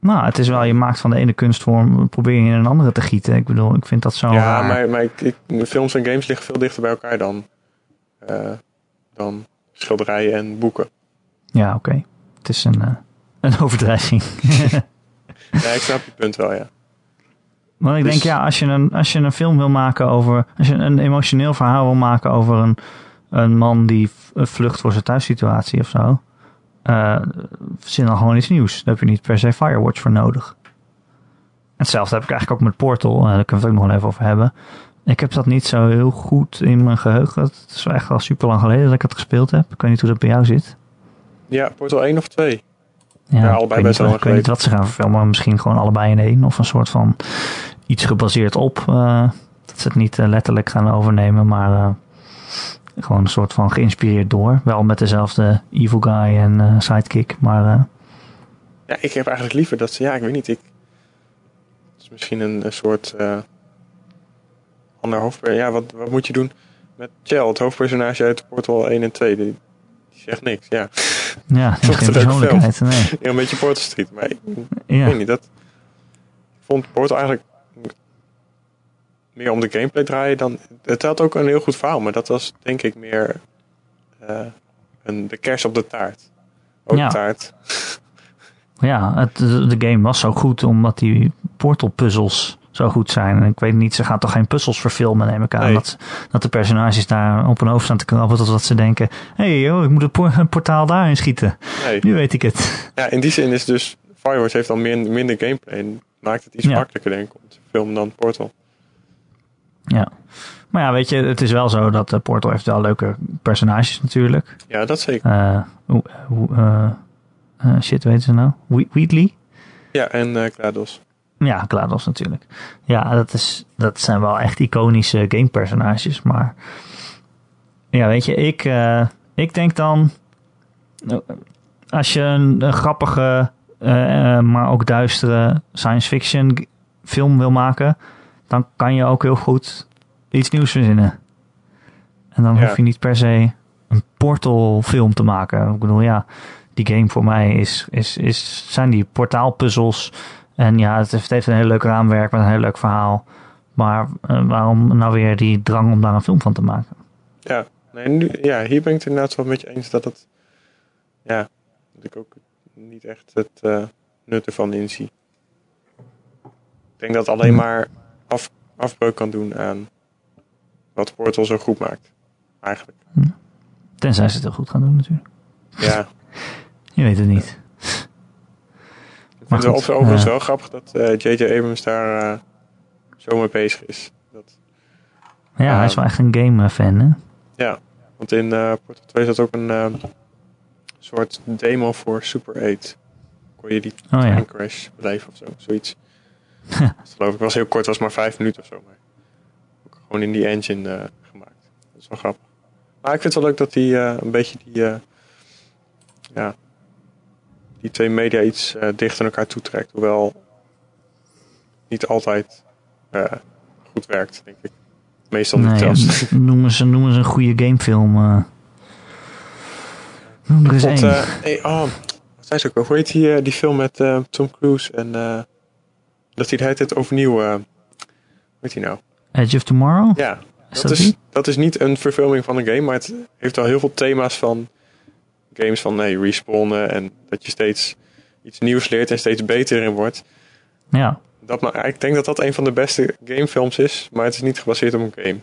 Nou, het is wel, je maakt van de ene kunstvorm, probeer je in een andere te gieten. Ik bedoel, ik vind dat zo Ja, raar. maar, maar ik, films en games liggen veel dichter bij elkaar dan, uh, dan schilderijen en boeken. Ja, oké. Het is een, uh, een *laughs* overdrijving. ja, ik snap je punt wel, ja. Want ik denk, dus- ja, als je, een, als je een film wil maken over. Als je een emotioneel verhaal wil maken over een, een man die vlucht voor zijn thuissituatie of zo. Uh, verzin dan gewoon iets nieuws. Daar heb je niet per se Firewatch voor nodig. Hetzelfde heb ik eigenlijk ook met Portal. Uh, daar kunnen we het ook nog wel even over hebben. Ik heb dat niet zo heel goed in mijn geheugen. Het is echt al super lang geleden dat ik het gespeeld heb. Ik weet niet hoe dat bij jou zit. Ja, Portal 1 of 2. Ja, ja allebei best wel Ik weet niet wat ze gaan verfilmen, misschien gewoon allebei in één. Of een soort van iets gebaseerd op. Uh, dat ze het niet uh, letterlijk gaan overnemen, maar uh, gewoon een soort van geïnspireerd door. Wel met dezelfde evil guy en sidekick, maar... ja, ik heb eigenlijk liever dat ze... Ja, ik weet niet, ik... Het is misschien een, een soort... ander hoofdpersonage. Ja, wat, wat moet je doen met Chell, het hoofdpersonage uit Portal 1 en 2? Die, die zegt niks, ja. Ja, *laughs* geen persoonlijkheid. Nee. Ja, een beetje Portal Street. Maar ik, ja. weet niet, dat... Ik vond Portal eigenlijk meer om de gameplay draaien dan... Het had ook een heel goed verhaal, maar dat was denk ik meer uh, een, de kers op de taart. Ook ja. taart. *laughs* Ja, het, de game was zo goed omdat die Portal puzzels zo goed zijn. En ik weet niet, ze gaan toch geen puzzels verfilmen, neem ik aan. Dat, dat de personages daar op hun hoofd staan te krabben totdat ze denken... hé hey, ik moet een, portaal daarin schieten. Nee. Nu weet ik het. Ja, in die zin is dus... Firewatch heeft dan minder, minder gameplay en maakt het iets makkelijker denk ik om te filmen dan Portal. Ja. Maar ja, weet je, het is wel zo dat uh, Portal heeft wel leuke personages natuurlijk. Ja, dat zeker. Uh, uh, uh, shit, weten ze nou? Wheatley? Ja, en uh. Ja, GLaDOS natuurlijk. Ja, dat, is, dat zijn wel echt iconische gamepersonages. Maar ja, weet je, ik, uh, ik denk dan... Als je een, grappige, uh, maar ook duistere science fiction film wil maken... dan kan je ook heel goed iets nieuws verzinnen. En dan hoef je niet per se een Portal film te maken. Ik bedoel, ja, die game voor mij is, is, is, zijn die portaalpuzzels en ja, het heeft, een heel leuk raamwerk met een heel leuk verhaal. Maar uh, waarom nou weer die drang om daar een film van te maken? Ja, nee, nu, ja hier ben ik het inderdaad wel met je eens dat het... Ja, dat ik ook niet echt het uh, nut ervan inzie. denk dat alleen maar af, afbreuk kan doen aan wat Portal zo goed maakt. Eigenlijk. Tenzij ze het heel goed gaan doen natuurlijk. Ja. *laughs* Je weet het niet. Ik vind het overigens wel grappig dat J.J. Uh, Abrams daar uh, zo mee bezig is. Dat, ja, hij is wel echt een game-fan, hè? Ja, want in Portal 2 zat ook een soort demo voor Super 8. Kon je die oh, ja. crash beleven of zo, zoiets. *laughs* dat geloof ik was heel kort, was maar vijf minuten of zo. Maar ook gewoon in die engine gemaakt. Dat is wel grappig. Maar ik vind het wel leuk dat hij een beetje die ja, die twee media iets dichter naar elkaar toetrekt. Hoewel niet altijd goed werkt, denk ik. Meestal niet nee, zelfs. *laughs* Noemen ze, noemen ze een goede gamefilm. Noem er eens één. Hey, oh, wat zei ze ook? Hoe heet die, die film met Tom Cruise en dat hij de hele tijd overnieuw... hoe heet hij nou? Edge of Tomorrow? Ja, is dat, dat, is, dat is niet een verfilming van een game, maar het heeft wel heel veel thema's van games van nee, respawnen en dat je steeds iets nieuws leert en steeds beter in wordt. Ja. Dat, maar, ik denk dat dat een van de beste gamefilms is, maar het is niet gebaseerd op een game.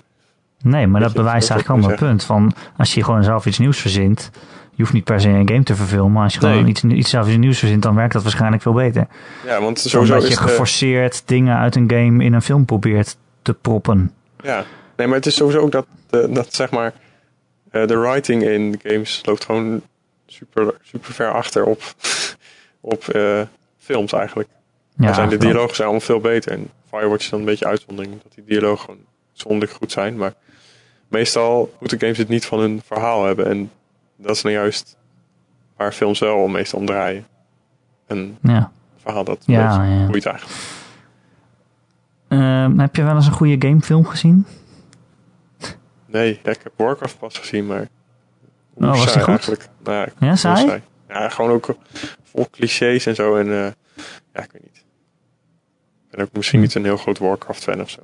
Nee, maar dat, dat bewijst eigenlijk allemaal het punt van als je gewoon zelf iets nieuws verzint, je hoeft niet per se een game te verfilmen, maar als je gewoon iets, iets zelf iets nieuws verzint, dan werkt dat waarschijnlijk veel beter. Ja, want sowieso Omdat je geforceerd dingen uit een game in een film probeert te proppen. Ja, nee, maar het is sowieso ook dat, dat zeg maar, uh, de writing in games loopt gewoon super, super ver achter op, *laughs* op uh, films eigenlijk. Ja, zijn de dialogen zijn allemaal veel beter. En Firewatch is dan een beetje uitzondering, dat die dialogen gewoon zonderlijk goed zijn. Maar meestal moeten games het niet van hun verhaal hebben. En dat is nou juist waar films wel meestal om draaien. Een ja. verhaal dat ja, ja. boeit eigenlijk. Uh, heb je wel eens een goede gamefilm gezien? Nee, ik heb Warcraft pas gezien, maar Oh, was die goed? Eigenlijk. Nou, ja, saai? saai? Ja, gewoon ook vol clichés en zo. En uh, ja, ik weet niet. Ik ben ook misschien niet een heel groot Warcraft-fan of zo.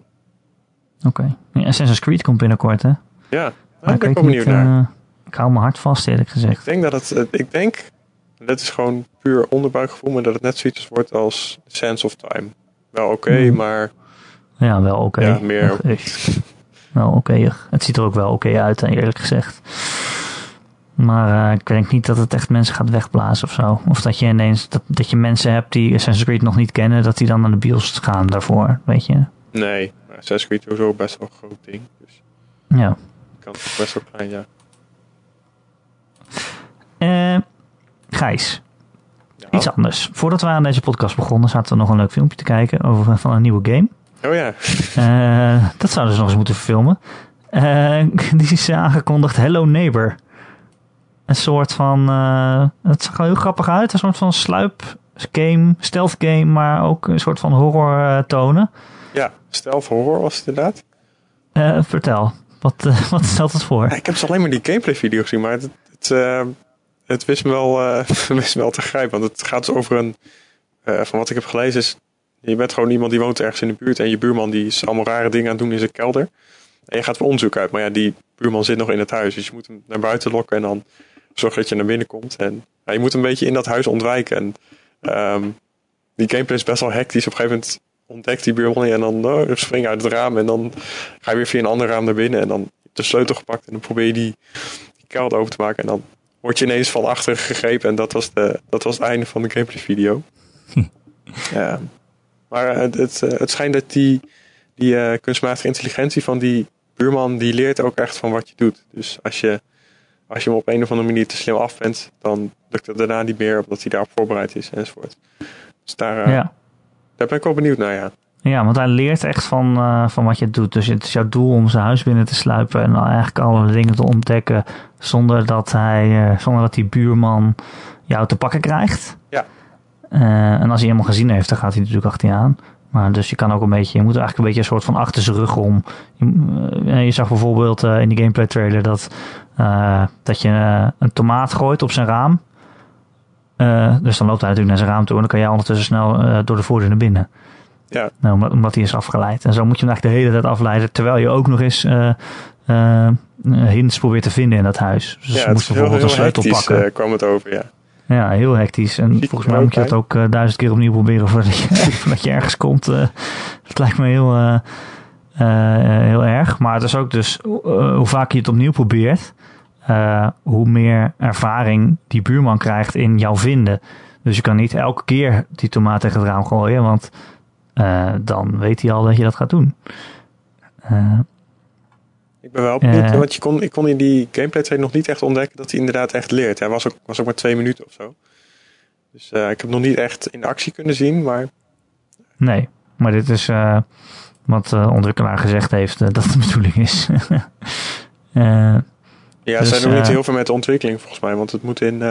Oké. Okay. Assassin's Creed komt binnenkort, hè? Ja, daar ben ik benieuwd naar. Uh, ik hou mijn hart vast, eerlijk gezegd. Ik denk dat het... Uh, ik denk... Dat is gewoon puur onderbuikgevoel, maar dat het net zoiets wordt als Sense of Time. Wel oké, okay, mm. maar... Ja, wel oké. Okay. Ja, meer... wel oké. Okay. Het ziet er ook wel oké uit, eerlijk gezegd. Maar uh, ik denk niet dat het echt mensen gaat wegblazen of zo. Of dat je ineens dat, dat je mensen hebt die Assassin's Creed nog niet kennen, dat die dan naar de bios gaan daarvoor, weet je. Nee, Assassin's Creed is sowieso best wel een groot ding. Dus ja. Kan best wel klein, ja. Uh, Gijs. Ja. Iets anders. Voordat we aan deze podcast begonnen, zaten we nog een leuk filmpje te kijken over van een nieuwe game. Oh ja. Uh, dat zouden ze nog eens moeten filmen. *laughs* die is aangekondigd Hello Neighbor een soort van. Het zag er heel grappig uit. Een soort van sluip game, stealth game, maar ook een soort van horror tonen. Ja, stealth horror was het inderdaad. Vertel, wat, *laughs* wat stelt het voor? Ja, ik heb dus alleen maar die gameplay video gezien, maar het, het, het wist, me wel, *laughs* wist me wel te grijpen. Want het gaat dus over een. van wat ik heb gelezen is. Je bent gewoon iemand die woont ergens in de buurt en je buurman die is allemaal rare dingen aan het doen in zijn kelder. En je gaat voor onderzoek uit, maar ja, die buurman zit nog in het huis. Dus je moet hem naar buiten lokken en dan zorg dat je naar binnen komt. En je moet een beetje in dat huis ontwijken. En um, die gameplay is best wel hectisch. Op een gegeven moment ontdekt die buurman je en dan oh, spring uit het raam. En dan ga je weer via een ander raam naar binnen. En dan de sleutel gepakt. En dan probeer je die, die kelder open te maken. En dan word je ineens van achter gegrepen. En dat was, de, dat was het einde van de gameplay video. *laughs* ja. Maar het, het, het schijnt dat die, die uh, kunstmatige intelligentie van die buurman, die leert ook echt van wat je doet. Dus als je als je hem op een of andere manier te slim af bent, dan lukt het daarna niet meer, omdat hij daarop voorbereid is enzovoort. Dus daar, uh, ja. daar ben ik wel benieuwd naar, ja. Ja, want hij leert echt van, uh, van wat je doet. Dus het is jouw doel om zijn huis binnen te sluipen en eigenlijk alle dingen te ontdekken zonder dat hij, uh, zonder dat die buurman jou te pakken krijgt. Ja. en als hij helemaal gezien heeft, dan gaat hij natuurlijk achter je aan. Maar dus je kan ook een beetje, je moet eigenlijk een beetje een soort van achter zijn rug om. Je, je zag bijvoorbeeld in die gameplay trailer dat dat je een tomaat gooit op zijn raam. Dus dan loopt hij natuurlijk naar zijn raam toe en dan kan jij ondertussen snel door de voordeur naar binnen. Ja. Nou, omdat, hij is afgeleid. En zo moet je hem eigenlijk de hele tijd afleiden, terwijl je ook nog eens hints probeert te vinden in dat huis. Dus ja, moest bijvoorbeeld een sleutel pakken. kwam het over, ja. Ja, heel hectisch. En volgens mij moet je dat ook uh, duizend keer opnieuw proberen voordat je, *laughs* voordat je ergens komt. Uh, dat lijkt me heel, uh, heel erg. Maar het is ook dus hoe vaak je het opnieuw probeert, hoe meer ervaring die buurman krijgt in jou vinden. Dus je kan niet elke keer die tomaat tegen het raam gooien, want dan weet hij al dat je dat gaat doen. Ik ben wel benieuwd, want je kon, ik kon in die gameplay nog niet echt ontdekken dat hij inderdaad echt leert. Hij was ook, was ook maar twee minuten of zo. Dus ik heb nog niet echt in actie kunnen zien, maar... Nee, maar dit is wat de ontwikkelaar gezegd heeft dat de bedoeling is. *laughs* ja, dus, zij doen niet heel veel met de ontwikkeling volgens mij, want het moet in,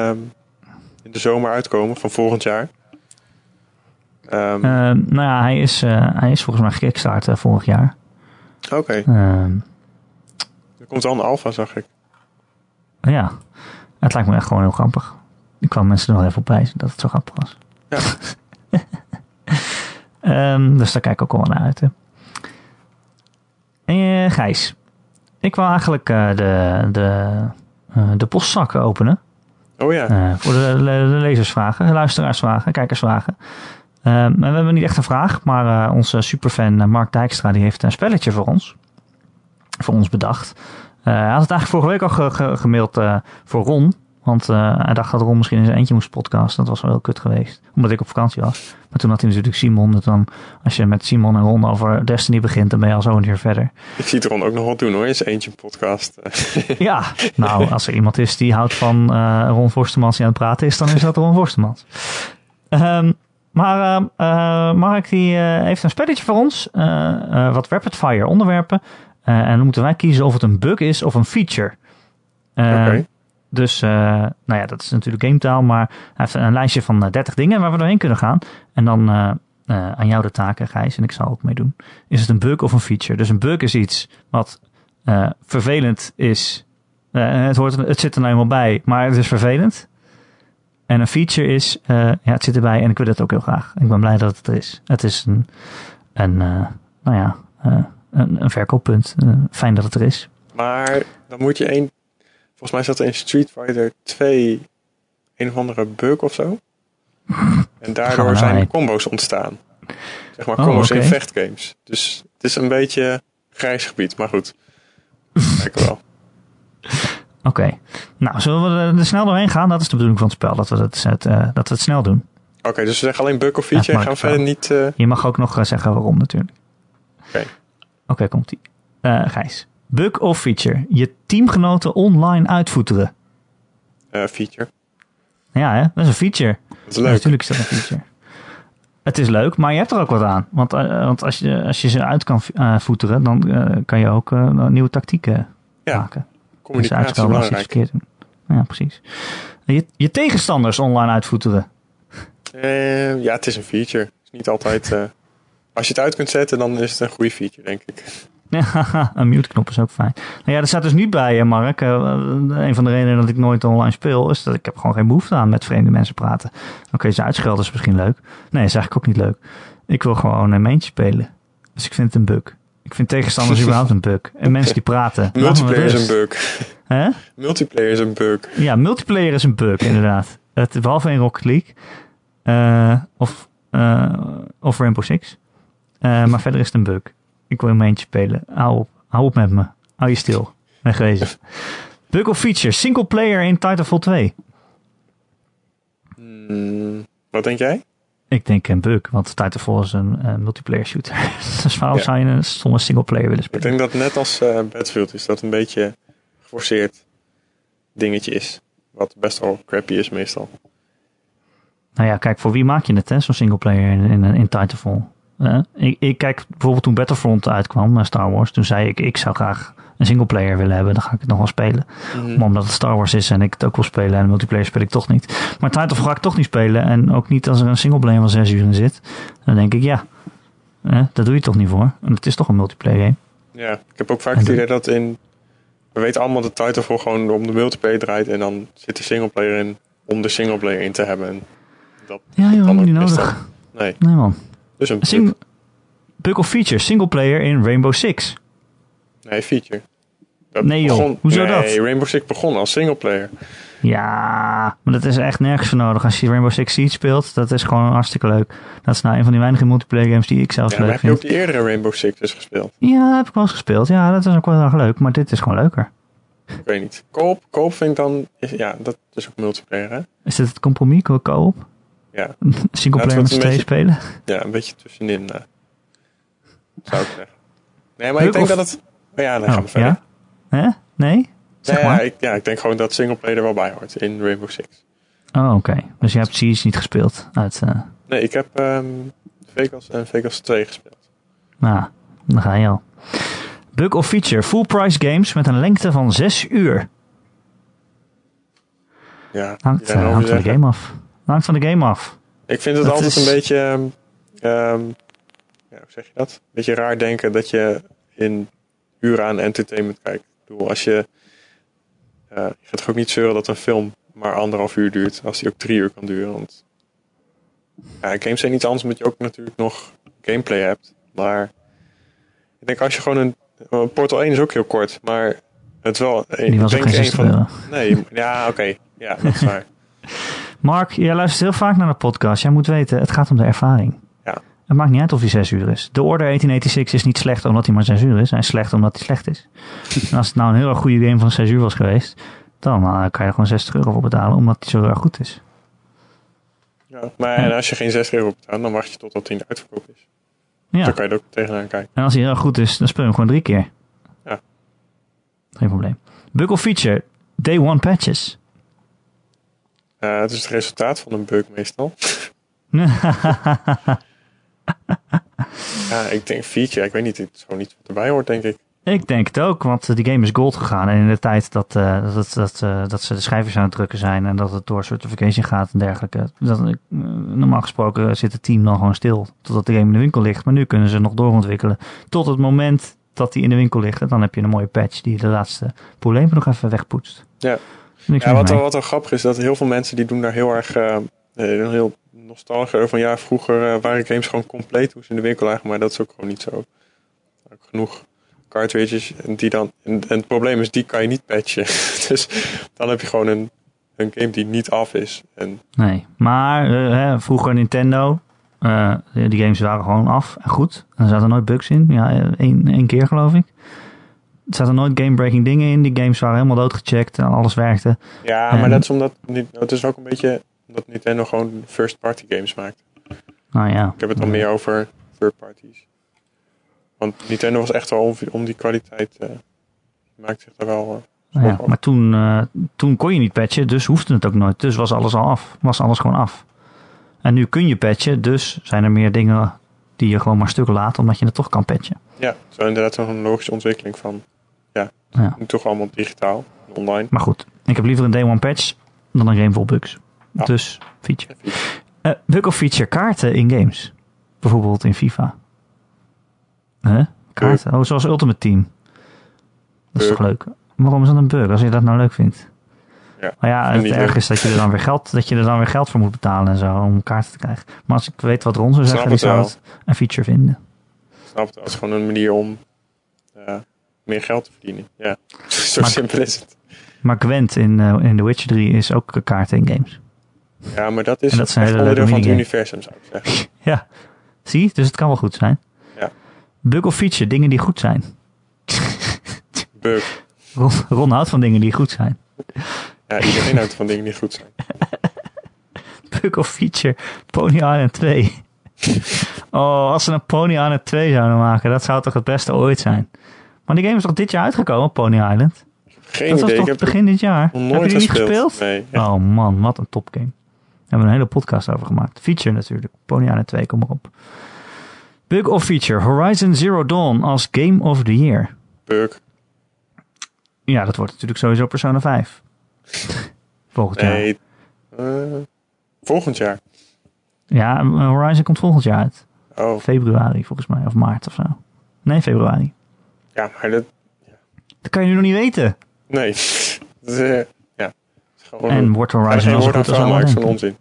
in de zomer uitkomen van volgend jaar. Um, nou ja, hij is, hij is volgens mij gekickstart vorig jaar. Oké. Okay. Ehm, er komt al een alfa, zag ik. Ja, het lijkt me echt gewoon heel grappig. Ik kwam mensen er nog even op wijzen dat het zo grappig was. Ja. um, *laughs* dus daar kijk ik ook al naar uit. Hè. Uh, Gijs, ik wil eigenlijk uh, de, de, uh, de postzakken openen. Oh ja. voor de, de, de lezersvragen, luisteraarsvragen, kijkersvragen. Um, we hebben niet echt een vraag, maar onze superfan Mark Dijkstra die heeft een spelletje voor ons. Voor ons bedacht. hij had het eigenlijk vorige week al ge gemaild voor Ron. Want uh, hij dacht dat Ron misschien in zijn eentje moest podcasten. Dat was wel heel kut geweest. Omdat ik op vakantie was. Maar toen had hij natuurlijk Simon. Dus dan, als je met Simon en Ron over Destiny begint, dan ben je al zo een keer verder. Ik zie Ron ook nog wel doen hoor, in zijn eentje podcast. *laughs* ja, nou, als er iemand is die houdt van uh, Ron Forstemans die aan het praten is, dan is dat Ron Forstemans. Um, maar uh, Mark die, heeft een spelletje voor ons. wat rapid fire onderwerpen. en dan moeten wij kiezen of het een bug is of een feature. Oké. Okay. Dus, uh, nou ja, dat is natuurlijk gametaal, maar hij heeft een lijstje van 30 eh, dingen waar we doorheen kunnen gaan. En dan uh, uh, aan jou de taken, Gijs, en ik zal ook meedoen. Is het een bug of een feature? Dus een bug is iets wat vervelend is. het, hoort, het zit er nou eenmaal bij, maar het is vervelend. En een feature is, ja, het zit erbij en ik wil het ook heel graag. Ik ben blij dat het er is. Het is een, een nou ja, een, een verkooppunt. fijn dat het er is. Maar dan moet je één Volgens mij zat er in Street Fighter 2 een of andere bug of zo. En daardoor zijn combo's ontstaan. Zeg maar oh, combo's in vechtgames. Dus het is een beetje grijs gebied, maar goed. Kijk wel. *laughs* Oké. Nou, zullen we er snel doorheen gaan? Dat is de bedoeling van het spel, dat we het, uh, dat we het snel doen. Oké, dus we zeggen alleen bug of feature en gaan verder niet... Uh... Je mag ook nog uh, zeggen waarom natuurlijk. Oké. Oké, komt-ie. Gijs. Bug of feature? Je teamgenoten online uitvoeteren. Uh, feature. Ja, hè? dat is een feature. Dat is leuk. natuurlijk is dat een feature. Het is leuk, maar je hebt er ook wat aan. Want, uh, want als, je, als je ze uit kan uh, voeteren, dan uh, kan je ook nieuwe tactieken ja. maken. Communicatie als. Ja, precies. Je, je tegenstanders online uitvoeteren. ja, het is een feature. Het is niet altijd... als je het uit kunt zetten, dan is het een goede feature, denk ik. Ja, een mute-knop is ook fijn. Nou ja, er staat dus niet bij, Mark. Uh, een van de redenen dat ik nooit online speel, is dat ik heb gewoon geen behoefte aan met vreemde mensen praten. Oké, ze uitschelden is misschien leuk. Nee, is eigenlijk ook niet leuk. Ik wil gewoon een meentje spelen. Dus ik vind het een bug. Ik vind tegenstanders *laughs* überhaupt een bug. En mensen die praten. Multiplayer is een bug. Hè? Multiplayer is een bug. Ja, multiplayer is een bug, inderdaad. Het, behalve in Rocket League. Uh, of, uh, of Rainbow Six. maar verder is het een bug. Ik wil een eentje spelen. Hou op. Hou op met me. Hou je stil. Wegwezen. Bug of feature. Single player in Titanfall 2. Hmm, wat denk jij? Ik denk een bug, want Titanfall is een multiplayer shooter. dus waarom zou je een soms single player willen spelen? Ik denk dat net als uh, Battlefield is dat een beetje geforceerd dingetje is. Wat best wel crappy is meestal. Nou ja, kijk, voor wie maak je het, hè? Zo'n single player in, in, in Titanfall. Uh, ik, ik, kijk bijvoorbeeld toen Battlefront uitkwam, uh, Star Wars, toen zei ik, ik zou graag een singleplayer willen hebben, dan ga ik het nog wel spelen. Mhm. Maar omdat het Star Wars is en ik het ook wil spelen en multiplayer speel ik toch niet. Maar Titanfall ga ik toch niet spelen en ook niet als er een singleplayer van 6 uur in zit. Dan denk ik, ja, daar doe je toch niet voor. En het is toch een multiplayer game. Ja, ik heb ook vaak het idee dat in, we weten allemaal dat Titanfall gewoon om de multiplayer draait en dan zit de singleplayer in om de singleplayer in te hebben. En dat ja, joh, niet nodig. Nee. nee man. Dus een Sing bug of feature, single player in Rainbow Six. Nee, feature. Dat nee joh, begon, hoezo nee, dat? Rainbow Six begon als single player. Ja, maar dat is echt nergens voor nodig. Als je Rainbow Six Siege speelt, dat is gewoon hartstikke leuk. Dat is nou een van die weinige multiplayer games die ik zelf ja, leuk vind. heb je ook die eerdere Rainbow Six dus gespeeld? Ja, heb ik wel eens gespeeld. Ja, dat is ook wel erg leuk, maar dit is gewoon leuker. Ik weet niet. Koop, koop vind ik dan, ja, dat is ook multiplayer hè? Is dit het compromis, koop? Ja. *laughs* Singleplayer met twee spelen? Ja, een beetje tussenin, uh, zou ik zeggen. *laughs* Nee, maar ik denk dat het, oh ja, dan gaan we oh, verder. Ja? Hè? Nee? ja, ik, ja, ik denk gewoon dat singleplayer er wel bij hoort in Rainbow Six. Oh, oké. Dus je hebt Siege niet gespeeld? Uit, uh... Nee, ik heb um, Vegas en Vegas 2 gespeeld. Nou, dan ga je al. Bug of feature. Full price games met een lengte van 6 uur. Ja, hangt, uh, hangt van de game af. Hangt van de game af. Ik vind het altijd een beetje... Um, ja, hoe zeg je dat? Een beetje raar denken dat je in uren aan entertainment kijkt. Ik bedoel, als je uh, je gaat toch ook niet zeuren dat een film maar anderhalf uur duurt, als die ook drie uur kan duren. Want ja, games zijn niet anders, omdat je ook natuurlijk nog gameplay hebt. Maar ik denk als je gewoon een. Portal 1 is ook heel kort, maar het wel. Die was denk ook geen van, Nee, ja, oké. Ja, dat is waar. *laughs* Mark, jij luistert heel vaak naar de podcast. Jij moet weten, het gaat om de ervaring. Het maakt niet uit of hij 6 uur is. De Order 1886 is niet slecht omdat hij maar 6 uur is. Hij is slecht omdat hij slecht is. en als het nou een heel erg goede game van 6 uur was geweest, dan uh, kan je er gewoon 60 euro voor betalen omdat hij zo erg goed is. Ja, maar ja. als je geen 60 euro betaalt, dan wacht je totdat hij in de uitverkoop is. Ja. Dan kan je er ook tegenaan kijken. En als hij heel erg goed is, dan speel je hem gewoon drie keer. Ja. Geen probleem. Bug of feature. Day one patches. Uh, het is het resultaat van een bug meestal. *laughs* ja, ik denk feature. Ik weet niet, het is gewoon niet wat erbij hoort, denk ik. Ik denk het ook, want die game is gold gegaan. En in de tijd dat, uh, dat, dat, uh, dat ze de schijfjes aan het drukken zijn en dat het door certification gaat en dergelijke. Dat, uh, normaal gesproken zit het team dan gewoon stil totdat de game in de winkel ligt. Maar nu kunnen ze nog doorontwikkelen tot het moment dat die in de winkel ligt. En dan heb je een mooie patch die de laatste problemen nog even wegpoetst. Ja, ja wat, wat wel grappig is, dat heel veel mensen die doen daar heel erg heel nostalgie van ja, vroeger uh, waren games gewoon compleet hoe ze in de winkel lagen, maar dat is ook gewoon niet zo. Ook genoeg cartridges en die dan. En, het probleem is, die kan je niet patchen. *laughs* dus dan heb je gewoon een, een game die niet af is. En... Nee, maar uh, hè, vroeger Nintendo, uh, die games waren gewoon af en goed. En er zaten nooit bugs in. Ja, één, één keer geloof ik. Er zaten nooit game-breaking dingen in. Die games waren helemaal doodgecheckt en alles werkte. Ja, maar dat is omdat. Het is ook een beetje omdat Nintendo gewoon first-party games maakt. Nou ja. Ik heb het dan meer over third parties. Want Nintendo was echt wel om, die kwaliteit. Uh, maakt zich daar wel. Uh, ja, maar toen, uh, toen kon je niet patchen, dus hoefde het ook nooit. Dus was alles al af. Was alles gewoon af. En nu kun je patchen, dus zijn er meer dingen die je gewoon maar stuk laat, omdat je het toch kan patchen. Ja, zo inderdaad een logische ontwikkeling van. Ja, ja. toch allemaal digitaal, online. Maar goed, ik heb liever een day one patch dan een game vol bugs. Dus feature. Uh, bug of feature kaarten in games. Bijvoorbeeld in FIFA. Huh? Kaarten. Oh, zoals Ultimate Team. Dat is toch leuk? Waarom is dat een bug als je dat nou leuk vindt? Ja, maar ja, het erg is dat je, er dan weer geld, dat je er dan weer geld voor moet betalen en zo om kaarten te krijgen. Maar als ik weet wat Ron zou zeggen, die zou het een feature vinden. Snap het, als gewoon een manier om uh, meer geld te verdienen. Ja, *laughs* zo simpel is het. Maar Gwent in, uh, in The Witcher 3 is ook kaarten in games. Ja, maar dat is, dat een onderdeel van het universum, zou ik zeggen. *laughs* ja, zie, dus het kan wel goed zijn. Ja. Bug of feature, dingen die goed zijn. *laughs* Bug. Ron, Ron houdt van dingen die goed zijn. Ja, iedereen houdt van dingen die goed zijn. *laughs* Bug of feature, Pony Island 2. oh, als ze een Pony Island 2 zouden maken, dat zou toch het beste ooit zijn. Maar die game is toch dit jaar uitgekomen, Pony Island? Geen dat idee. was toch begin dit jaar? Heb je die niet gespeeld? Nee. Oh man, wat een topgame. Hebben we een hele podcast over gemaakt. Feature natuurlijk. Pony Island 2, kom maar op. Bug of feature. Horizon Zero Dawn als Game of the Year. Bug. Ja, dat wordt natuurlijk sowieso Persona 5. *laughs* volgend jaar. Nee, uh, volgend jaar. Ja, Horizon komt volgend jaar uit. Oh. Februari volgens mij, of maart of zo. Nee, februari. Ja, maar dat... Dat kan je nu nog niet weten. Nee. *laughs* Dat is, uh, en wordt Horizon zo goed als allemaal onzin.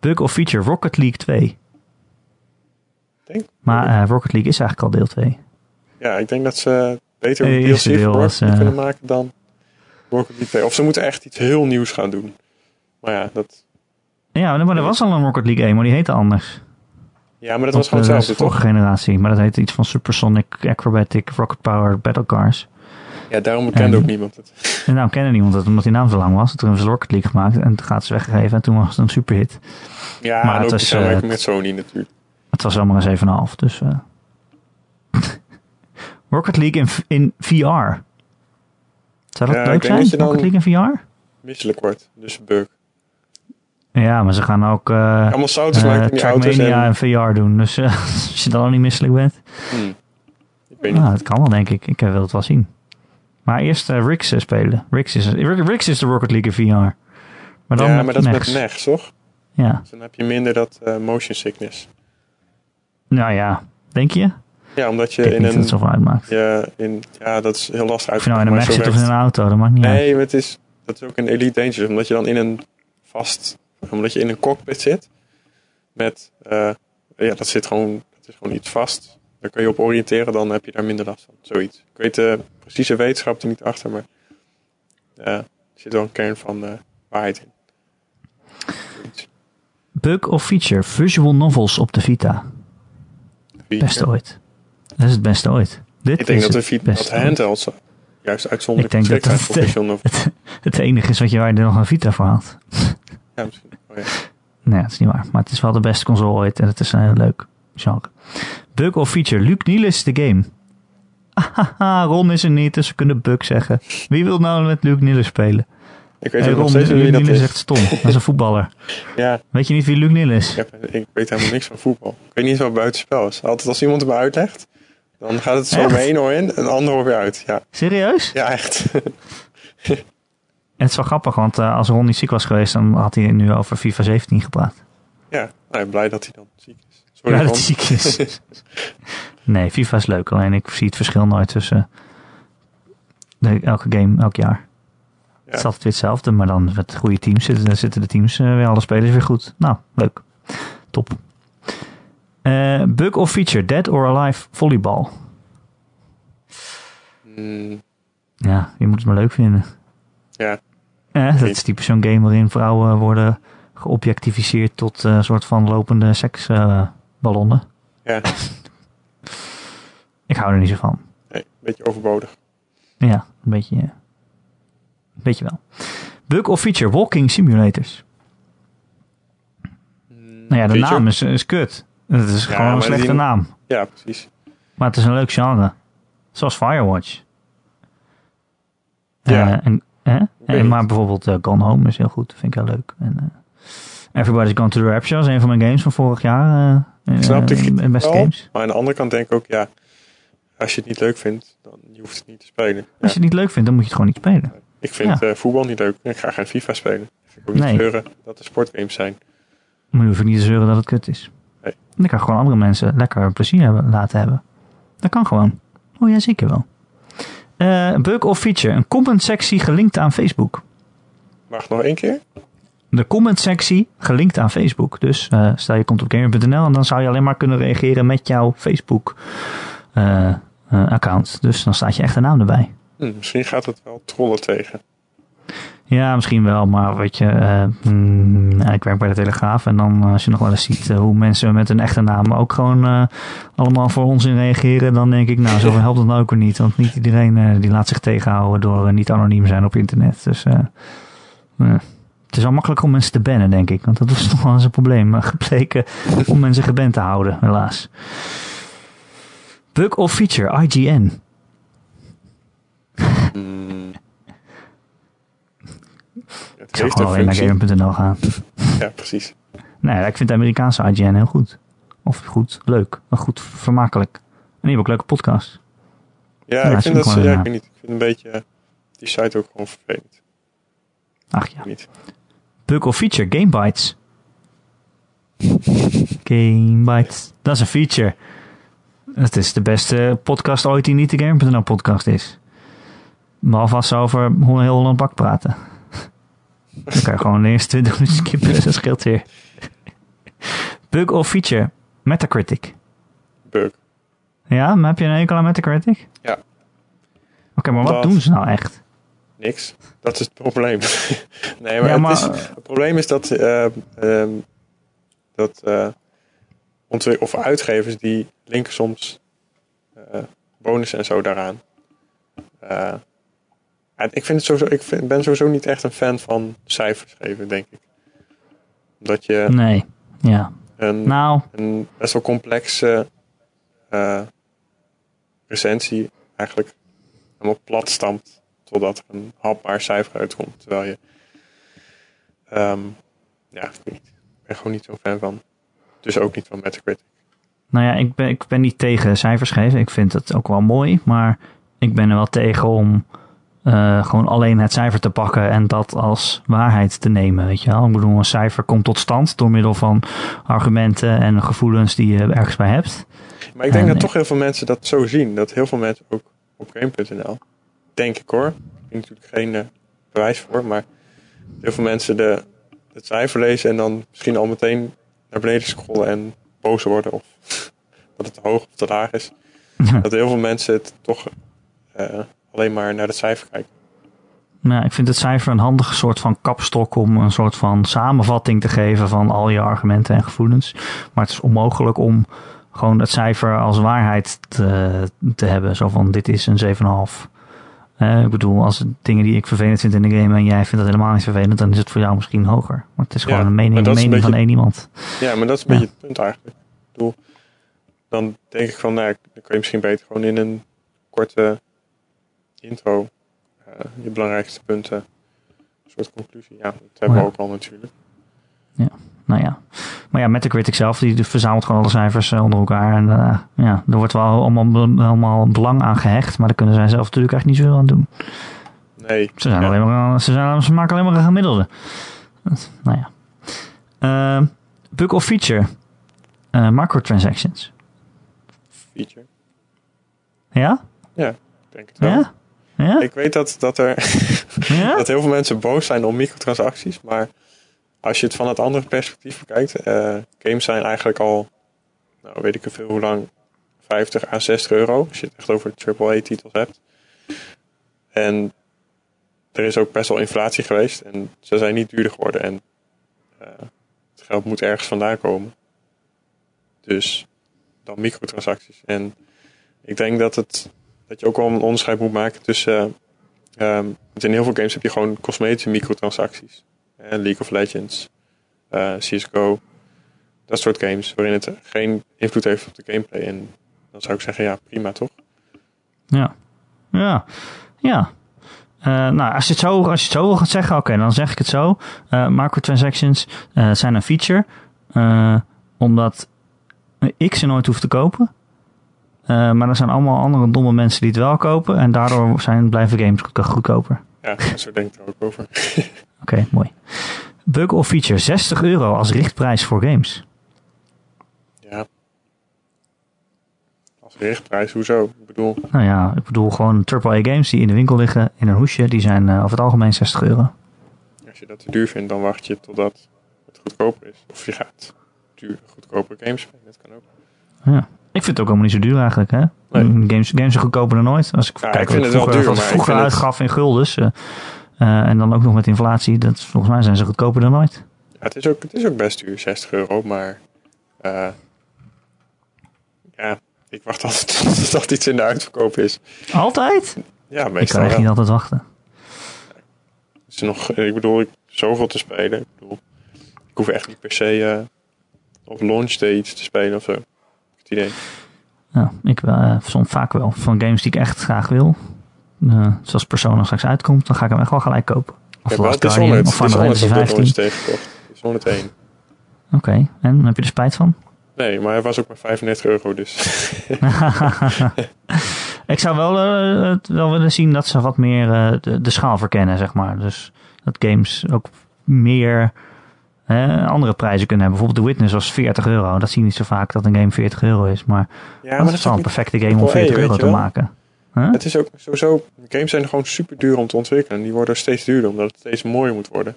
Bug of feature Rocket League 2. Denk. Maar uh, Rocket League is eigenlijk al deel 2. Ja, ik denk dat ze beter een DLC deel voor Rocket uh, kunnen maken dan Rocket League 2. Of ze moeten echt iets heel nieuws gaan doen. Maar ja, dat... Ja, maar er was al een Rocket League 1, maar die heette anders. Ja, maar dat was gewoon hetzelfde, de vorige generatie, maar dat heette iets van Supersonic Acrobatic Rocket Power Battle Cars. Ja, daarom kende ook niemand het. En daarom kende niemand het, omdat die naam zo lang was. Toen hebben ze Rocket League gemaakt en toen gaat ze weggegeven en toen was het een superhit. Ja, maar het was uh, met Sony natuurlijk. Het was allemaal een 7,5, dus... Uh. *laughs* Rocket League in, in VR. Zou dat leuk zijn, Rocket League in VR? Misselijk wordt, dus bug. Ja, maar ze gaan ook uh, Allemaal zouters uh, maken in auto's en... en VR doen. Dus uh, *laughs* als je dan al niet misselijk bent. Hmm. Ik weet niet. Dat kan wel, denk ik. Ik wil het wel zien. Maar eerst uh, Rix spelen. Rix is, Rix is de Rocket League VR. Maar dan ja, maar dat is met negs, toch? Ja. Dus dan heb je minder dat motion sickness. Nou ja, denk je? Ja, omdat je in een. Dat uitmaakt. Ja, in, ja, dat is heel lastig uit. Je nou in een Mac zit of in een auto, dat maakt niet nee, uit. Nee, maar het is, dat is ook een Elite Dangerous. Omdat je dan in een vast. Omdat je in een cockpit zit. Met. Uh, ja, dat zit gewoon. Dat is gewoon iets vast. Daar kun je op oriënteren, dan heb je daar minder last van. Zoiets. Ik weet de precieze wetenschap er niet achter, maar. Er zit wel een kern van uh, waarheid in. Bug of feature: visual novels op de Vita. Beste ooit. Dat is het beste ooit. Dit ik denk dat de Vita dat handheld juist uitzonderlijk ik denk dat het, het, het, enige is wat je waar er nog een Vita voor haalt. Ja, misschien. Oh, ja. Nee, dat is niet waar. Maar het is wel de beste console ooit en het is een heel leuk genre. Bug of feature. Luc Niels de game. Haha, *laughs* Ron is er niet, dus we kunnen bug zeggen. Wie wil nou met Luc Niels spelen? Ik weet hey, Ron, nog steeds wie dat is. echt stom. Dat is een voetballer. *laughs* ja. Weet je niet wie Luc Niel is? Ik, ik weet helemaal niks van voetbal. Ik weet niet wat buitenspel is. Altijd als iemand het me uitlegt, dan gaat het zo echt? mee oor in en de andere weer uit. Ja. Serieus? Ja, echt. en *laughs* het is wel grappig, want uh, als Ron niet ziek was geweest, dan had hij nu over FIFA 17 gepraat. Ja, nou, blij dat hij dan ziek is. Sorry, ja, dat hij ziek is. Nee, FIFA is leuk, alleen ik zie het verschil nooit tussen de, elke game, elk jaar. Het is altijd weer hetzelfde, maar dan met goede teams zitten, zitten de teams uh, weer, alle spelers weer goed. Nou, leuk. Top. Uh, bug of feature, Dead or Alive volleyball. Mm. Ja, je moet het maar leuk vinden. Ja. Eh, dat is typisch zo'n game waarin vrouwen worden geobjectificeerd tot een soort van lopende seksballonnen. ja. *laughs* Ik hou er niet zo van. Nee, een beetje overbodig. Ja, een beetje... Weet je wel. Bug of feature, walking simulators. Mm, nou ja, de naam is, is kut. Het is gewoon een slechte naam. Ja, precies. Maar het is een leuk genre. Zoals Firewatch. Ja. Uh, en, hè? en, maar bijvoorbeeld uh, Gone Home is heel goed. vind ik heel leuk. En, uh, Everybody's Gone to the Rapture is een van mijn games van vorig jaar. Uh, Snap ik in best games. Maar aan de andere kant denk ik ook, ja, als je het niet leuk vindt, dan je hoeft het niet te spelen. Als je het niet leuk vindt, dan moet je het gewoon niet spelen. Ik vind ja. voetbal niet leuk. Ik ga geen FIFA spelen. Ik vind ook niet nee. zeuren dat er sportgames zijn. Maar je hoeft niet te zeuren dat het kut is. Nee. Dan kan gewoon andere mensen lekker plezier hebben, laten hebben. Dat kan gewoon. Oh ja, zeker wel. Uh, bug of feature. Een comment sectie gelinkt aan Facebook. Mag nog één keer? De comment sectie gelinkt aan Facebook. Dus uh, stel je komt op gamer.nl en dan zou je alleen maar kunnen reageren met jouw Facebook uh, account. Dus dan staat je echte naam erbij. Hm, misschien gaat het wel trollen tegen. Ja, misschien wel, maar weet je, uh, mm, ik werk bij de Telegraaf en dan als je nog wel eens ziet uh, hoe mensen met een echte naam ook gewoon uh, allemaal voor ons in reageren, dan denk ik, nou, zoveel helpt het nou ook weer niet. Want niet iedereen die laat zich tegenhouden door niet anoniem zijn op internet. Dus het is wel makkelijk om mensen te bannen, denk ik. Want dat is *laughs* nog wel eens een probleem gebleken om mensen geband te houden, helaas. Bug of feature, IGN. Mm. Ik zou gewoon alleen naar Gamer.nl gaan. Ja, precies. Nee, ik vind de Amerikaanse IGN heel goed. Of goed, leuk. Maar goed, vermakelijk. En die hebben ook leuke podcasts. Ja, ik vind dat ze, ja, ik weet niet. Ik vind een beetje die site ook gewoon vervelend. Ach ja. Niet. Bug of feature, Gamebytes. Gamebytes. Dat is een feature. Het is de beste podcast ooit die niet de Gamer.nl podcast is. Als ze over heel Holland Bak praten. *laughs* Dan kan je gewoon de eerste 20 minuten skippen, dat scheelt weer. Bug of feature? Metacritic. Bug. Ja, maar heb je een enkel aan Metacritic? Ja. Oké, maar wat doen ze nou echt? niks. Dat is het probleem. *laughs* nee, maar, Het, is, het, probleem is dat, uh, uh, dat uh, of uitgevers die linken soms uh, bonus en zo daaraan. ik, vind het sowieso, ik vind, ben sowieso niet echt een fan van cijfers geven, denk ik. Omdat je nee, ja. een, nou. een best wel complexe recensie eigenlijk helemaal plat stampt totdat er een hapbaar cijfer uitkomt. Terwijl je, um, ja, ik ben gewoon niet zo'n fan van. Dus ook niet van Metacritic. Nou ja, ik ben, ik ben niet tegen cijfers geven. Ik vind het ook wel mooi. Maar ik ben er wel tegen om uh, gewoon alleen het cijfer te pakken en dat als waarheid te nemen. Weet je wel? Ik bedoel, een cijfer komt tot stand door middel van argumenten en gevoelens die je ergens bij hebt. Maar ik denk dat toch heel veel mensen dat zo zien. Dat heel veel mensen ook op game.nl denk ik hoor. Ik heb natuurlijk geen uh, bewijs voor, maar heel veel mensen de, het cijfer lezen en dan misschien al meteen naar beneden scrollen en boos worden of *laughs* dat het te hoog of te laag is. Dat heel veel mensen het toch uh, alleen maar naar het cijfer kijken. Nou, ik vind het cijfer een handige soort van kapstok om een soort van samenvatting te geven van al je argumenten en gevoelens. Maar het is onmogelijk om gewoon het cijfer als waarheid te, te hebben. Zo van dit is een 7,5. Uh, ik bedoel, als dingen die ik vervelend vind in de game en jij vindt dat helemaal niet vervelend, dan is het voor jou misschien hoger. Maar het is gewoon een mening, een mening van één iemand. Ja, maar dat is een beetje het punt eigenlijk. Ik bedoel, dan denk ik van, nou, dan kun je misschien beter gewoon in een korte intro uh, je belangrijkste punten, een soort conclusie. Ja, dat hebben we ook al natuurlijk. Ja nou ja. Maar ja, Metacritic zelf, die verzamelt gewoon alle cijfers eh, onder elkaar. En uh, ja, er wordt wel allemaal, allemaal belang aan gehecht. Maar daar kunnen zij zelf natuurlijk echt niet zoveel aan doen. Nee. Ze, zijn alleen maar, ze, zijn, ze maken alleen maar een gemiddelde. Nou ja. Uh, bug of feature? Uh, microtransactions. Feature. Ja? Ja, denk het wel. Ja? Ja? Ik weet dat, dat er ja? *laughs* dat heel veel mensen boos zijn om microtransacties, maar als je het van het andere perspectief bekijkt, uh, games zijn eigenlijk al, nou weet ik veel hoe lang, 50 à 60 euro. Als je het echt over AAA-titels hebt. En er is ook best wel inflatie geweest en ze zijn niet duurder geworden. En uh, het geld moet ergens vandaan komen. Dus dan microtransacties. En ik denk dat, het, dat je ook wel een onderscheid moet maken tussen. Uh, in heel veel games heb je gewoon cosmetische microtransacties. League of Legends, uh, eh, CSGO. Dat soort games waarin het geen invloed heeft op de gameplay. En dan zou ik zeggen, ja, prima toch? Ja, ja, ja. Uh, nou, als je, het zo, als je het zo wil gaan zeggen, oké, dan zeg ik het zo. Uh, microtransactions uh, zijn een feature. omdat ik ze nooit hoef te kopen. maar er zijn allemaal andere domme mensen die het wel kopen. En daardoor zijn, blijven games goedkoper. Ja, zo denk ik er ook over. *laughs* Oké, mooi. Bug of feature 60 euro als richtprijs voor games. Ja. Als richtprijs, hoezo? Ik bedoel... Nou ja, ik bedoel gewoon AAA games die in de winkel liggen in een hoesje, die zijn uh, over het algemeen 60 euro. Als je dat te duur vindt, dan wacht je totdat het goedkoper is. Of je gaat duur, goedkoper games spelen, dat kan ook. Ja. Ik vind het ook helemaal niet zo duur eigenlijk, hè? Nee. Games, games zijn goedkoper dan nooit. Als ik ja, kijk ik vind het vroeger, wel duur, wat vroeger uitgaf in guldens. Uh, en dan ook nog met inflatie. Dat, volgens mij zijn ze goedkoper dan nooit. Ja, het, is ook, het is ook best duur, 60 euro. Maar uh, ja, ik wacht altijd *laughs* tot iets in de uitverkoop is. Altijd? Ja, meestal Ik kan echt niet altijd wachten. Is nog, ik bedoel, ik zoveel te spelen. Ik bedoel, ik hoef echt niet per se uh, op launch day iets te spelen of zo. Het idee. Ja, ik uh, soms vaak wel. Van games die ik echt graag wil. Uh, zoals Persona straks uitkomt, dan ga ik hem echt wel gelijk kopen. Of ja, Last Guardian, of Final Fantasy 15. Het is 101. Oké, okay. en heb je er spijt van? Nee, maar hij was ook maar 35 euro dus. *laughs* ik zou wel, uh, wel willen zien dat ze wat meer uh, de, de, schaal verkennen, zeg maar. Dus dat games ook meer andere prijzen kunnen hebben. Bijvoorbeeld The Witness was 40 euro. Dat zie je niet zo vaak dat een game 40 euro is. Maar, ja, maar dat is wel een perfecte game om 40 euro te maken. Het is ook sowieso, games zijn gewoon super duur om te ontwikkelen. Die worden steeds duurder, omdat het steeds mooier moet worden.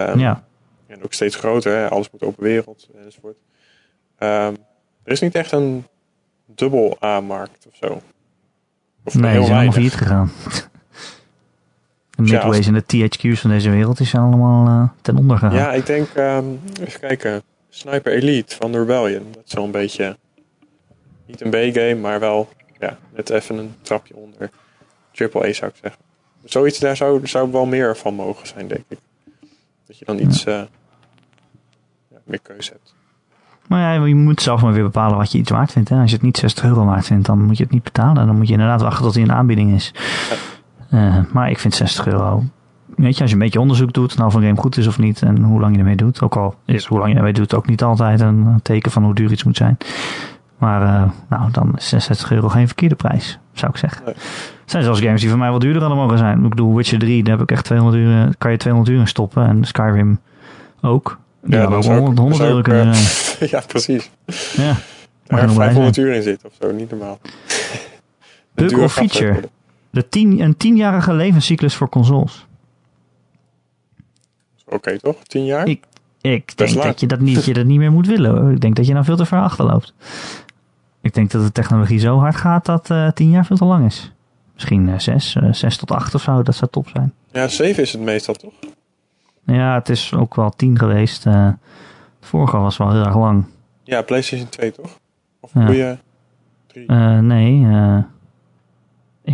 Um, ja. En ook steeds groter, hè? alles moet open wereld enzovoort. Um, er is niet echt een dubbel A-markt of zo. Of nee, heel zijn allemaal failliet gegaan. *laughs* De midways en de THQ's van deze wereld is allemaal ten onder gegaan. Ja, ik denk, um, even kijken. Sniper Elite van de Rebellion. Dat is zo'n beetje, niet een B-game, maar wel ja, net even een trapje onder. Triple A zou ik zeggen. Zoiets, daar zou, zou wel meer van mogen zijn, denk ik. Dat je dan iets ja. ja, meer keuze hebt. Maar ja, je moet zelf maar weer bepalen wat je iets waard vindt. Hè? Als je het niet 60 euro waard vindt, dan moet je het niet betalen. Dan moet je inderdaad wachten tot hij in de aanbieding is. Uh, maar ik vind 60 euro. Weet je, als je een beetje onderzoek doet, nou of een game goed is of niet en hoe lang je ermee doet. Ook al is hoe lang je ermee doet ook niet altijd een teken van hoe duur iets moet zijn. Maar uh, nou, dan is 66 euro geen verkeerde prijs, zou ik zeggen. Nee. Er zijn zelfs games die voor mij wat duurder hadden mogen zijn. Ik bedoel, Witcher 3, daar heb ik echt 200 uur, kan je 200 uur in stoppen. En Skyrim ook. Ja, dat 100, 100 euro kunnen zijn. *laughs* ja, precies. Ja. Maar er 500 uur in zit of zo, niet normaal. *laughs* Bug of feature. De tien, een tienjarige levenscyclus voor consoles. Oké, okay, toch? Tien jaar? Ik, ik denk dat je dat, niet, je dat niet meer moet willen. Ik denk dat je dan veel te ver achterloopt. Ik denk dat de technologie zo hard gaat dat uh, tien jaar veel te lang is. Misschien uh, zes, uh, zes tot acht of zo, dat zou top zijn. Ja, zeven is het meestal toch? Ja, het is ook wel tien geweest. Uh, vorige was wel heel erg lang. Ja, PlayStation 2 toch? Of ja. je 3? nee,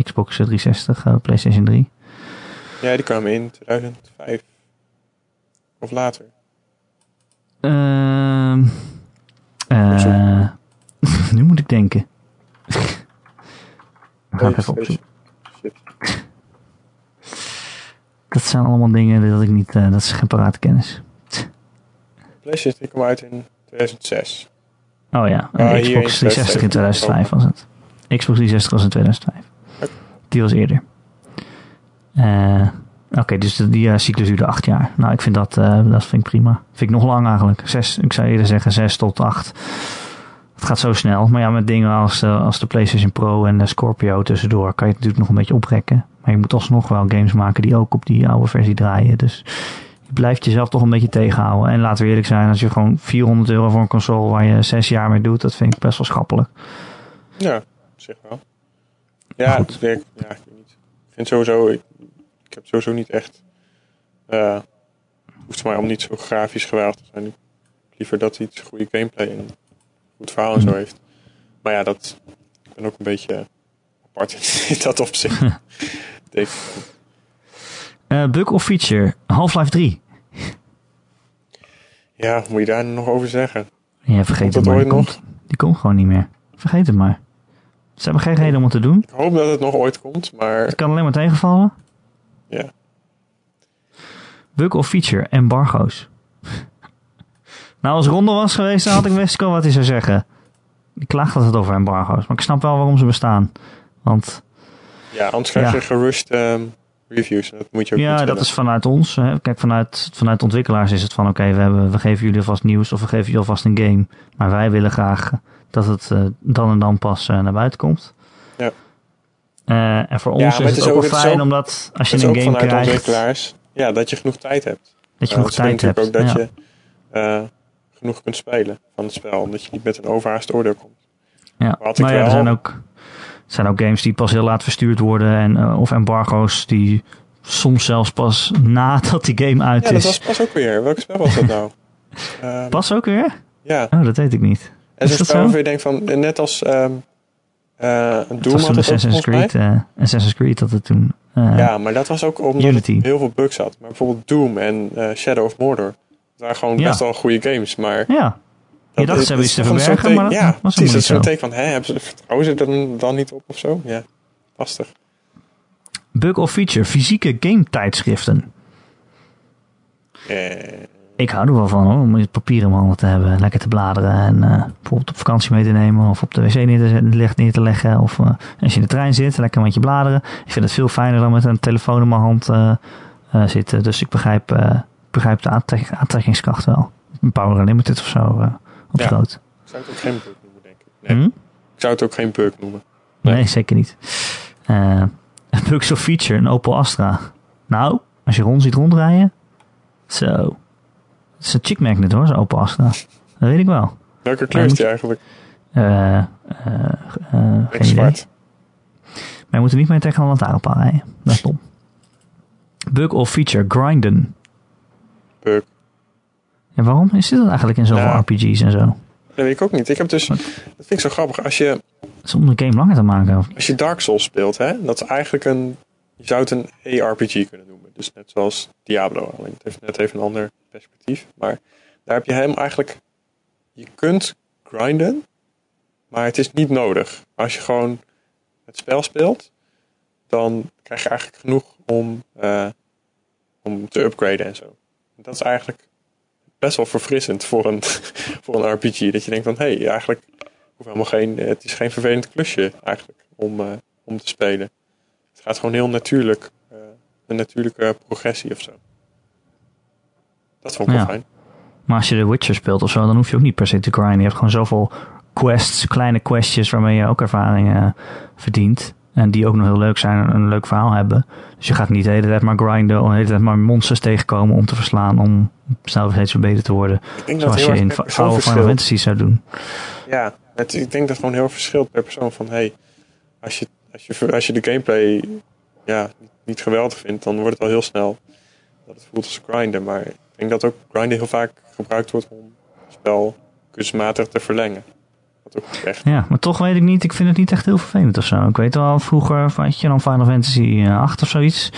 Xbox 360, PlayStation 3. Ja, die kwamen in 2005. Of later. Uh, uh, *laughs* nu moet ik denken. *laughs* Even opzoeken. Dat zijn allemaal dingen dat ik niet, uh, dat is geen parate kennis. PlayStation kwam uit in 2006. Oh ja, ah, Xbox 360 in 2005 was het. Xbox 360 was in 2005. Die was eerder. Uh, Oké, dus die uh, cyclus duurde acht jaar. Nou, ik vind dat, dat vind ik prima. Vind ik nog lang eigenlijk. Zes, ik zou eerder zeggen zes tot acht. Het gaat zo snel. Maar ja, met dingen als, uh, als de PlayStation Pro en de Scorpio tussendoor kan je het natuurlijk nog een beetje oprekken. Maar je moet alsnog wel games maken die ook op die oude versie draaien. Dus je blijft jezelf toch een beetje tegenhouden. En laten we eerlijk zijn, als je gewoon 400 euro voor een console waar je zes jaar mee doet, dat vind ik best wel schappelijk. Ja, zeg wel. Ja, het werkt. Ja, ik weet niet. Ik vind sowieso, ik heb sowieso niet echt. Uh, hoeft maar om niet zo grafisch geweldig te zijn. Liever dat iets goede gameplay en goed verhaal en zo heeft. Maar ja, dat. Ik ben ook een beetje apart in *laughs* dat opzicht. *laughs* Denk uh, bug of feature? Half-Life 3. Ja, moet je daar nog over zeggen? Ja, vergeet het maar. Die komt, die komt gewoon niet meer. Vergeet het maar. Ze hebben geen reden om het te doen. Ik hoop dat het nog ooit komt, maar... Het kan alleen maar tegenvallen. Ja. Bug of feature, embargo's. Nou, als Ronde was geweest, dan had ik best wel wat hij zou zeggen. Ik klaagt altijd over embargo's, maar ik snap wel waarom ze bestaan. Want... Ja, anders krijg je gerust um, reviews. Dat moet je ook Ja, dat is vanuit ons. Hè. Kijk, vanuit, vanuit ontwikkelaars is het van... Oké, we we, we geven jullie alvast nieuws of we geven jullie alvast een game. Maar wij willen graag dat het uh, dan en dan pas uh, naar buiten komt. Ja. Uh, en voor ons is het, is ook, wel fijn, ook, omdat als je een game krijgt... ontwikkelaars, ja, dat je genoeg tijd hebt. Dat je genoeg tijd hebt, ook dat ja. je genoeg kunt spelen van het spel. Omdat je niet met een overhaast oordeel komt. Ja, maar, maar ja, er zijn ook, zijn ook games die pas heel laat verstuurd worden. En, uh, of embargo's die soms zelfs pas nadat die game uit ja, is. Ja, dat was pas ook weer. Welk spel was dat nou? um, *laughs* pas ook weer? Ja. Oh, dat weet ik niet. En zo'n spel waarvan je denkt van, net als um, uh, Doom had Assassin's Creed, uh, Assassin's Creed had het toen. Uh, ja, maar dat was ook omdat Unity. het heel veel bugs had. Maar bijvoorbeeld Doom en Shadow of Mordor. Waren gewoon best wel goede games, maar... Ja, je dacht ze hebben iets te verbergen, maar dat ja, was precies, dat is zo'n teken van, hè, hebben ze, vertrouwen ze er dan, niet op of zo? Ja, lastig. Bug of feature, fysieke game tijdschriften. Eh... Ik hou er wel van hoor, om het papier in mijn handen te hebben. Lekker te bladeren en uh, bijvoorbeeld op vakantie mee te nemen. Of op de wc neer te, neer te leggen. Of uh, als je in de trein zit, lekker met je bladeren. Ik vind het veel fijner dan met een telefoon in mijn hand uh, zitten. Dus ik begrijp, begrijp de aantrek aantrekkingskracht wel. Een Power Unlimited of zo op ja. zou het ook geen bug noemen, denk ik. Nee. Hm? Ik zou het ook geen bug noemen. Nee, nee zeker niet. Bugs of feature, een Opel Astra. Nou, als je rond ziet rondrijden. Zo. Het is een chick magnet hoor, zo'n Opel Astra. Dat weet ik wel. Welke kleur is die eigenlijk? Uh, uh, uh, zwart. Maar je moet er niet mee tegen een lantaarnpaal rijden. Dat is dom. Bug of feature, grinden. En waarom is dit dan eigenlijk in zoveel RPG's en zo? Dat weet ik ook niet. Ik heb dus, dat vind ik zo grappig. Als je, om de game langer te maken. Of? Als je Dark Souls speelt, hè, dat is eigenlijk een, je zou het een ARPG kunnen noemen. Dus net zoals Diablo. Alleen het heeft net even een ander perspectief. Maar daar heb je hem eigenlijk, je kunt grinden, maar het is niet nodig. Als je gewoon het spel speelt, dan krijg je eigenlijk genoeg om, uh, om te upgraden en zo. Dat is eigenlijk best wel verfrissend voor een, *laughs* voor een RPG. Dat je denkt van, hé, hey, eigenlijk hoeft helemaal geen, het is geen vervelend klusje eigenlijk om, uh, om te spelen. Het gaat gewoon heel natuurlijk, uh, een natuurlijke progressie of zo. Dat vond ik wel fijn. Maar als je The Witcher speelt of zo, dan hoef je ook niet per se te grinden. Je hebt gewoon zoveel quests, kleine questjes waarmee je ook ervaringen verdient. En die ook nog heel leuk zijn en een leuk verhaal hebben. Dus je gaat niet de hele tijd maar grinden, of de hele tijd maar monsters tegenkomen om te verslaan, om zelf steeds verbeterd te worden. Zoals je in oude Final Fantasy zou doen. Ja, het, ik denk dat het gewoon heel verschilt per persoon. Van hey, als je, als je, als je de gameplay ja, niet geweldig vindt, dan wordt het al heel snel dat het voelt als grinden. Maar ik denk dat ook grinden heel vaak gebruikt wordt om het spel kunstmatig te verlengen. Ja, maar toch weet ik niet. Ik vind het niet echt heel vervelend of zo. Ik weet wel, vroeger had je dan Final Fantasy 8 of zoiets.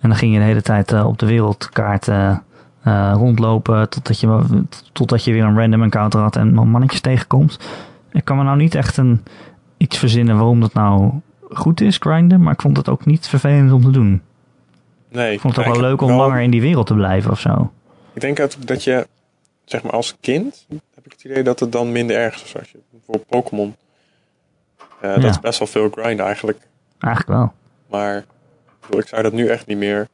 En dan ging je de hele tijd uh, op de wereldkaart uh, uh, rondlopen. Totdat je, totdat je weer een random encounter had en mannetjes tegenkomt. Ik kan me nou niet echt een, iets verzinnen waarom dat nou goed is, grinden. Maar ik vond het ook niet vervelend om te doen. Nee. Ik vond het ook wel leuk om langer in die wereld te blijven of zo. Ik denk dat, dat je, zeg maar als kind, heb ik het idee dat het dan minder erg is. Als je voor Pokémon. Uh, Dat is best wel veel grind eigenlijk. Eigenlijk wel. Maar ik zou dat nu echt niet meer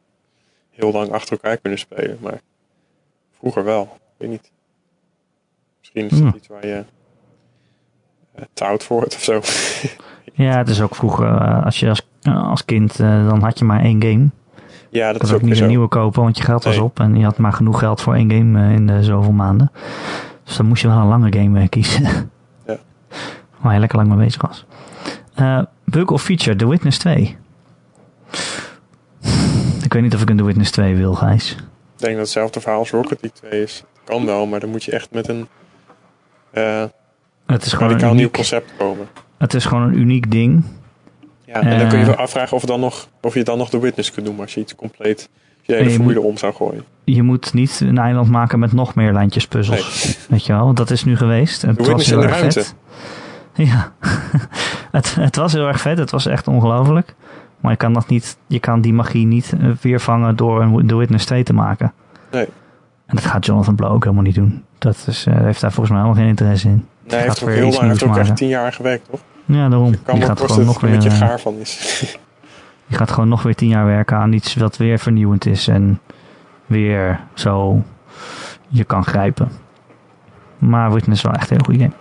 heel lang achter elkaar kunnen spelen. Maar vroeger wel. Ik weet niet. Misschien is het iets waar je uh, te oud voor wordt of zo. *laughs* ja, het is ook vroeger, uh, als je als, als kind, dan had je maar één game. Ja, dat is ook niet een nieuwe kopen, want je geld was op en je had maar genoeg geld voor één game in de zoveel maanden. Dus dan moest je wel een lange game kiezen. *laughs* waar je lekker lang mee bezig was. Uh, bug of feature, The Witness 2. Ik weet niet of ik een The Witness 2 wil, Gijs. Ik denk dat hetzelfde verhaal als Rocket League 2 is. Kan wel, maar dan moet je echt met een uh, het is gewoon een uniek, nieuw concept komen. Het is gewoon een uniek ding. Ja, en dan kun je je eh, afvragen of, dan nog, of je dan nog The Witness kunt doen als je iets compleet je hele formule om zou gooien. Je moet niet een eiland maken met nog meer lijntjes puzzels. Weet je wel, dat is nu geweest. Het The was heel in de ruimte. Vet. *laughs* Ja, *laughs* het, het was heel erg vet. Het was echt ongelooflijk. Maar je kan, dat niet, je kan die magie niet eh, weervangen door een The Witness 2 te maken. Nee. En dat gaat Jonathan Blow ook helemaal niet doen. Dat is, uh, heeft daar volgens mij helemaal geen interesse in. Nee, hij heeft ook heel lang, heeft ook echt tien jaar gewerkt, toch? Ja, daarom. Je kan gaat gewoon nog weer, een beetje gaar van is. *laughs* je gaat gewoon nog weer tien jaar werken aan iets wat weer vernieuwend is en weer zo je kan grijpen. Maar Witness is wel echt een heel goede game.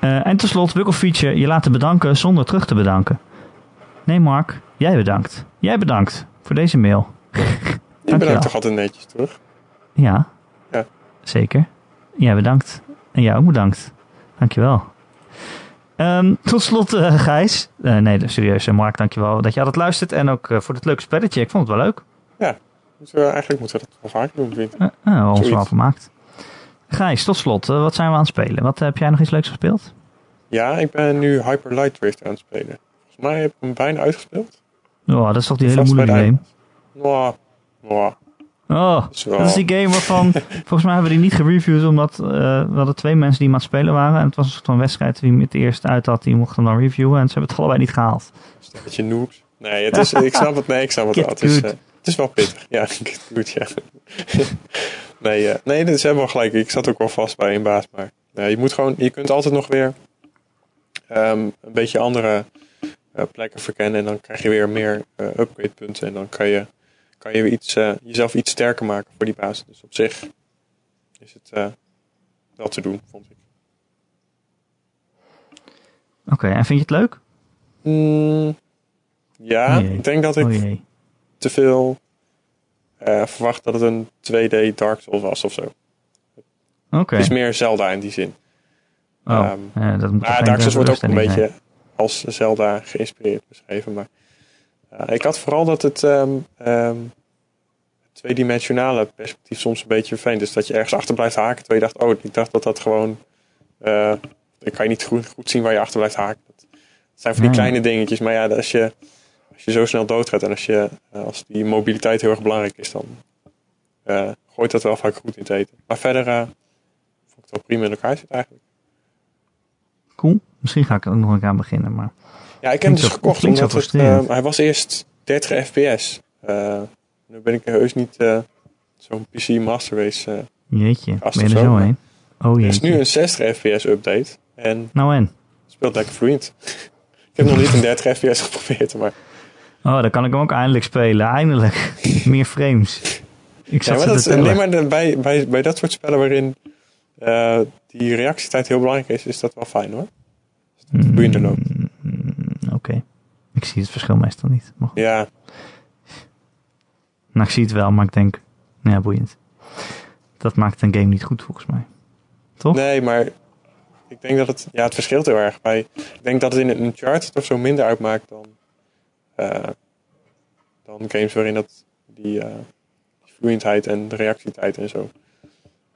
Uh, en tenslotte, Feature, je laten bedanken zonder terug te bedanken. Nee, Mark, jij bedankt. Jij bedankt voor deze mail. *laughs* Je bedankt toch altijd netjes, terug? Ja, ja. zeker. Jij bedankt. En jij ook bedankt. Dankjewel. Um, tot slot, uh, Gijs. Uh, nee, serieus, Mark, dankjewel dat je altijd luistert. En ook voor het leuke spelletje. Ik vond het wel leuk. Ja, dus, eigenlijk moeten we dat wel vaker doen, vind ik. Ons wel gemaakt. Gijs, tot slot, eh, wat zijn we aan het spelen? Wat, heb jij nog iets leuks gespeeld? Ja, ik ben nu Hyper Light Drift aan het spelen. Volgens mij heb ik hem bijna uitgespeeld. Oh, dat is toch die hele moeilijke game? Wow. Oh, dat is die game waarvan... *laughs* volgens mij hebben we die niet gereviewd, omdat uh, we hadden twee mensen die maar aan het spelen waren. En het was een soort van wedstrijd. Wie het eerst uit had, die mocht hem dan reviewen. En ze hebben het allebei niet gehaald. Dat je noobs? Nee, het is, ik snap het, nee, ik snap het wel. Het is, uh, is wel pittig. *laughs* Ja, goed, ja. *laughs* Nee, uh, nee, dat is helemaal gelijk. Ik zat ook wel vast bij een baas. Maar uh, je moet gewoon, je kunt altijd nog weer um, een beetje andere uh, plekken verkennen. En dan krijg je weer meer upgrade punten. En dan kan je, kan je weer iets, jezelf iets sterker maken voor die baas. Dus op zich is het wel te doen, vond ik. Oké, okay, en vind je het leuk? Mm, ja, oh ik denk dat ik oh te veel uh, verwacht dat het een 2D Dark Souls was of zo. Oké. Het is meer Zelda in die zin. Oh, um, ja, dat moet ah, Dark Souls wordt ook een beetje als Zelda geïnspireerd beschreven. Maar uh, ik had vooral dat het... Um, um, tweedimensionale perspectief soms een beetje vervelend is. Dat je ergens achter blijft haken. Terwijl je dacht, oh, ik dacht dat dat gewoon... Uh, dan kan je niet goed, goed zien waar je achter blijft haken. Dat zijn van die kleine dingetjes. Maar ja, als je, als je zo snel doodgaat en als, je, als die mobiliteit heel erg belangrijk is, dan uh, gooit dat wel vaak goed in het eten. Maar verder uh, vond ik het wel prima in elkaar zitten eigenlijk. Cool. Misschien ga ik er ook nog een keer aan beginnen. Maar ja, ik heb hem dus gekocht omdat het, uh, hij was eerst 30 fps. nu ben ik heus niet zo'n PC Master Race Jeetje, ben je er zo heen? Oh jeetje. Het is nu een 60 fps update. En nou en? speelt lekker vloeiend. *laughs* ik heb nog niet een 30 fps geprobeerd, maar... Oh, dan kan ik hem ook eindelijk spelen. Eindelijk. *laughs* Meer frames. Ik ja, maar dat, nee, maar bij, bij, bij dat soort spellen waarin uh, die reactietijd heel belangrijk is, is dat wel fijn hoor. Dat het boeiender loopt. Mm, oké. Ik zie het verschil meestal niet. Maar ja. Nou, ik zie het wel, maar ik denk, ja, boeiend. Dat maakt een game niet goed volgens mij. Toch? Nee, maar ik denk dat het, ja, het verschilt heel erg. Bij, ik denk dat het in een chart toch zo minder uitmaakt dan, dan games waarin dat die, uh, vloeiendheid en de reactietijd en zo.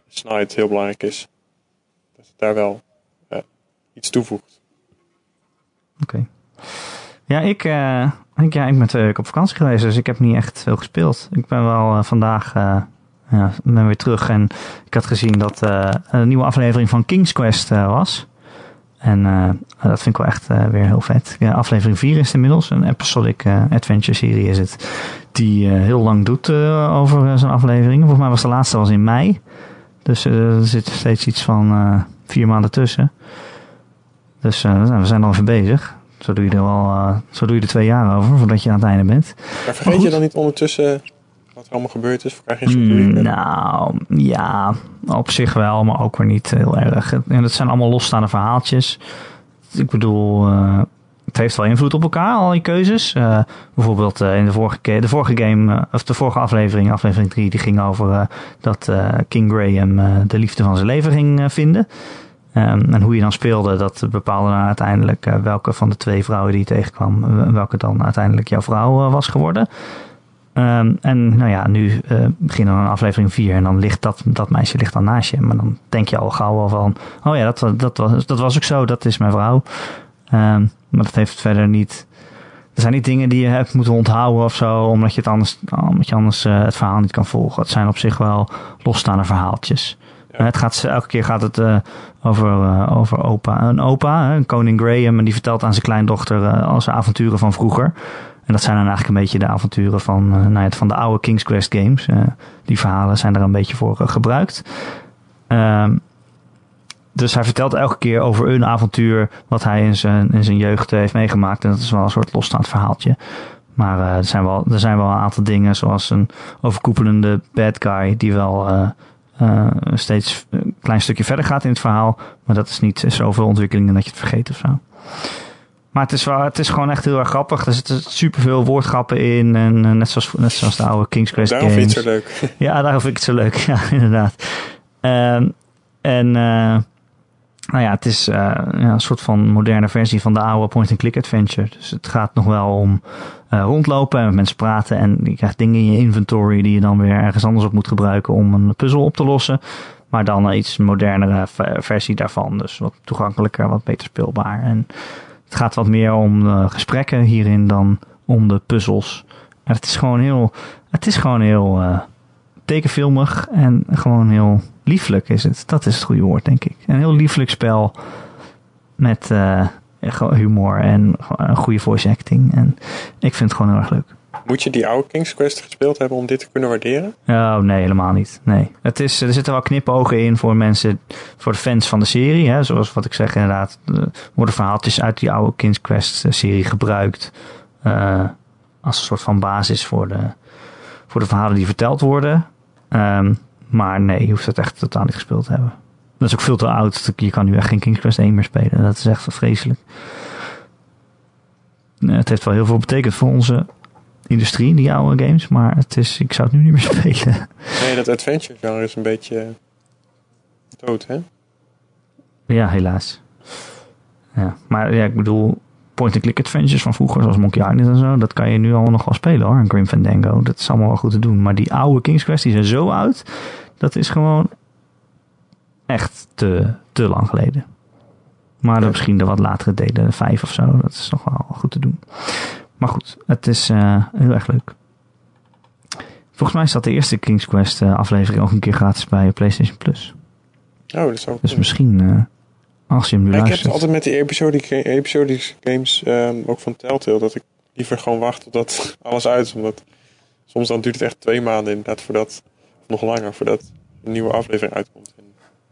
Snelheid heel belangrijk is. Dat het daar wel uh, iets toevoegt. Oké. Ja, ik, uh, ik, ja, ik ben twee op vakantie geweest, dus ik heb niet echt veel gespeeld. Ik ben wel uh, vandaag ja, ben weer terug en ik had gezien dat een nieuwe aflevering van King's Quest was. En uh, dat vind ik wel echt uh, weer heel vet. Ja, aflevering 4 is inmiddels. Een episodic uh, adventure serie is het. Die heel lang doet over zijn afleveringen. Volgens mij was de laatste was in mei. Dus er zit steeds iets van vier maanden tussen. Dus we zijn al even bezig. Zo doe je er wel, zo doe je er twee jaar over voordat je aan het einde bent. Maar vergeet je dan niet ondertussen wat er allemaal gebeurd is? Krijg je mm, nou, ja, op zich wel, maar ook weer niet heel erg. En het zijn allemaal losstaande verhaaltjes. Ik bedoel, uh, het heeft wel invloed op elkaar, al die keuzes. Uh, bijvoorbeeld uh, in de vorige, de vorige game, of de vorige aflevering, aflevering 3, die ging over dat King Graham de liefde van zijn leven ging vinden. Um, en hoe je dan speelde, dat bepaalde dan uiteindelijk welke van de twee vrouwen die je tegenkwam, welke dan uiteindelijk jouw vrouw was geworden. Um, en nou ja, nu uh, beginnen we een aflevering 4 en dan ligt dat, dat meisje ligt dan naast je. Maar dan denk je al gauw al van, oh ja, dat, dat, was, dat was ook zo, dat is mijn vrouw. Um, maar dat heeft verder niet... Er zijn niet dingen die je hebt moeten onthouden of zo, omdat je, het anders, omdat je anders uh, het verhaal niet kan volgen. Het zijn op zich wel losstaande verhaaltjes. Ja. Het gaat, elke keer gaat het uh, over, uh, over opa. Een opa, een koning Graham, en die vertelt aan zijn kleindochter al zijn avonturen van vroeger. En dat zijn dan eigenlijk een beetje de avonturen van, uh, nou ja, van de oude King's Quest games. Uh, die verhalen zijn er een beetje voor uh, gebruikt. Um, dus hij vertelt elke keer over een avontuur wat hij in zijn, in zijn jeugd heeft meegemaakt. En dat is wel een soort losstaand verhaaltje. Maar er, zijn wel, er zijn wel een aantal dingen, zoals een overkoepelende bad guy, die wel steeds een klein stukje verder gaat in het verhaal. Maar dat is niet zoveel ontwikkelingen dat je het vergeet of zo. Maar het is, wel, het is gewoon echt heel erg grappig. Er zitten superveel woordgrappen in. En uh, net, zoals, net zoals de oude King's Quest daarom games. vind ik het zo leuk. ja, daarom vind ik het zo leuk. *laughs* Ja, inderdaad. Um, en uh, nou ja, het is uh, ja, een soort van moderne versie van de oude point-and-click adventure. Dus het gaat nog wel om rondlopen en met mensen praten. En je krijgt dingen in je inventory die je dan weer ergens anders op moet gebruiken om een puzzel op te lossen. Maar dan een iets modernere versie daarvan. Dus wat toegankelijker, wat beter speelbaar. En het gaat wat meer om de gesprekken hierin dan om de puzzels. En het is gewoon heel, het is gewoon heel uh, tekenfilmig en gewoon heel lieflijk is het. Dat is het goede woord, denk ik. Een heel lieflijk spel met uh, humor en een goede voice acting. En ik vind het gewoon heel erg leuk. Moet je die oude King's Quest gespeeld hebben om dit te kunnen waarderen? Oh, nee, helemaal niet. Nee. Het is, er zitten wel knipogen in voor mensen, voor de fans van de serie. Hè. Zoals wat ik zeg, inderdaad, er worden verhaaltjes uit die oude King's Quest eh, serie gebruikt. Uh, als een soort van basis voor de, voor de verhalen die verteld worden. Um, maar nee, je hoeft het echt totaal niet gespeeld te hebben. Dat is ook veel te oud. Je kan nu echt geen King's Quest 1 meer spelen. Dat is echt vreselijk. Het heeft wel heel veel betekend voor onze industrie, die oude games. Maar het is, ik zou het nu niet meer *laughs* spelen. Nee, dat adventure genre is een beetje dood, hè? Ja, helaas. Ja, maar ja, ik bedoel, point-and-click adventures van vroeger, zoals Monkey Island en zo, dat kan je nu allemaal nog wel spelen hoor. En Grim Fandango, dat is allemaal wel goed te doen. Maar die oude King's Quest, die zijn zo oud, dat is gewoon echt te, te lang geleden. Maar misschien de wat latere delen, vijf of zo, dat is nog wel goed te doen. Maar goed, het is uh, heel erg leuk. Volgens mij staat de eerste King's Quest uh, aflevering ook een keer gratis bij PlayStation Plus. Oh, dat is ook. Dus misschien uh, als je hem nu ja, luistert. Ik heb het altijd met die episodic, episodic games, um, ook van Telltale, dat ik liever gewoon wacht totdat *laughs* alles uit is. Omdat soms dan duurt het echt twee maanden inderdaad voordat, nog langer, voordat een nieuwe aflevering uitkomt.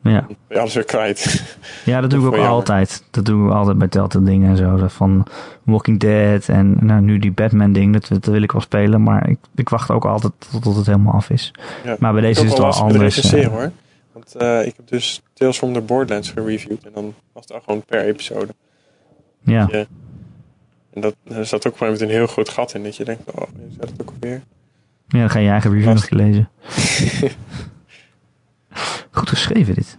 Ja. ben alles weer kwijt. *laughs* Ja, dat doe ik ook altijd. Dat doe ik altijd bij Telltale dingen en zo. Van Walking Dead en nou, nu die Batman ding, dat, dat wil ik wel spelen. Maar ik, ik wacht ook altijd tot, het helemaal af is. Ja, maar bij deze is het wel anders. Uh, hoor. Want uh, ik heb dus Tales from the Borderlands gereviewd. En dan was het gewoon per episode. Ja. Je, en dat, er zat ook met een heel groot gat in. Dat je denkt, oh, is dat ook alweer? Ja, dan ga je eigen review nog lezen. *laughs* Goed geschreven dit.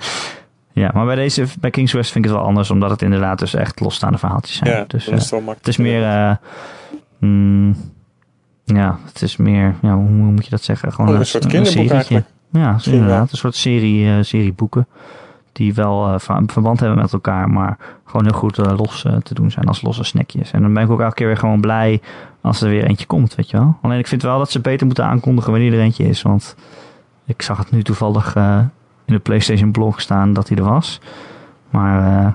*laughs* ja, maar bij deze, bij King's West vind ik het wel anders, omdat het inderdaad dus echt losstaande verhaaltjes zijn. Ja, dus, uh, is het, het is meer, uh, mm, ja, het is meer, ja, hoe, hoe moet je dat zeggen? Gewoon oh, een, een, soort kinderboek. Ja, inderdaad, een soort serie, uh, serieboeken die wel verband hebben met elkaar, maar gewoon heel goed los te doen zijn als losse snackjes. En dan ben ik ook elke keer weer gewoon blij als er weer eentje komt, weet je wel. Alleen ik vind wel dat ze beter moeten aankondigen wanneer er eentje is, want ik zag het nu toevallig uh, in de PlayStation blog staan dat hij er was. Maar uh,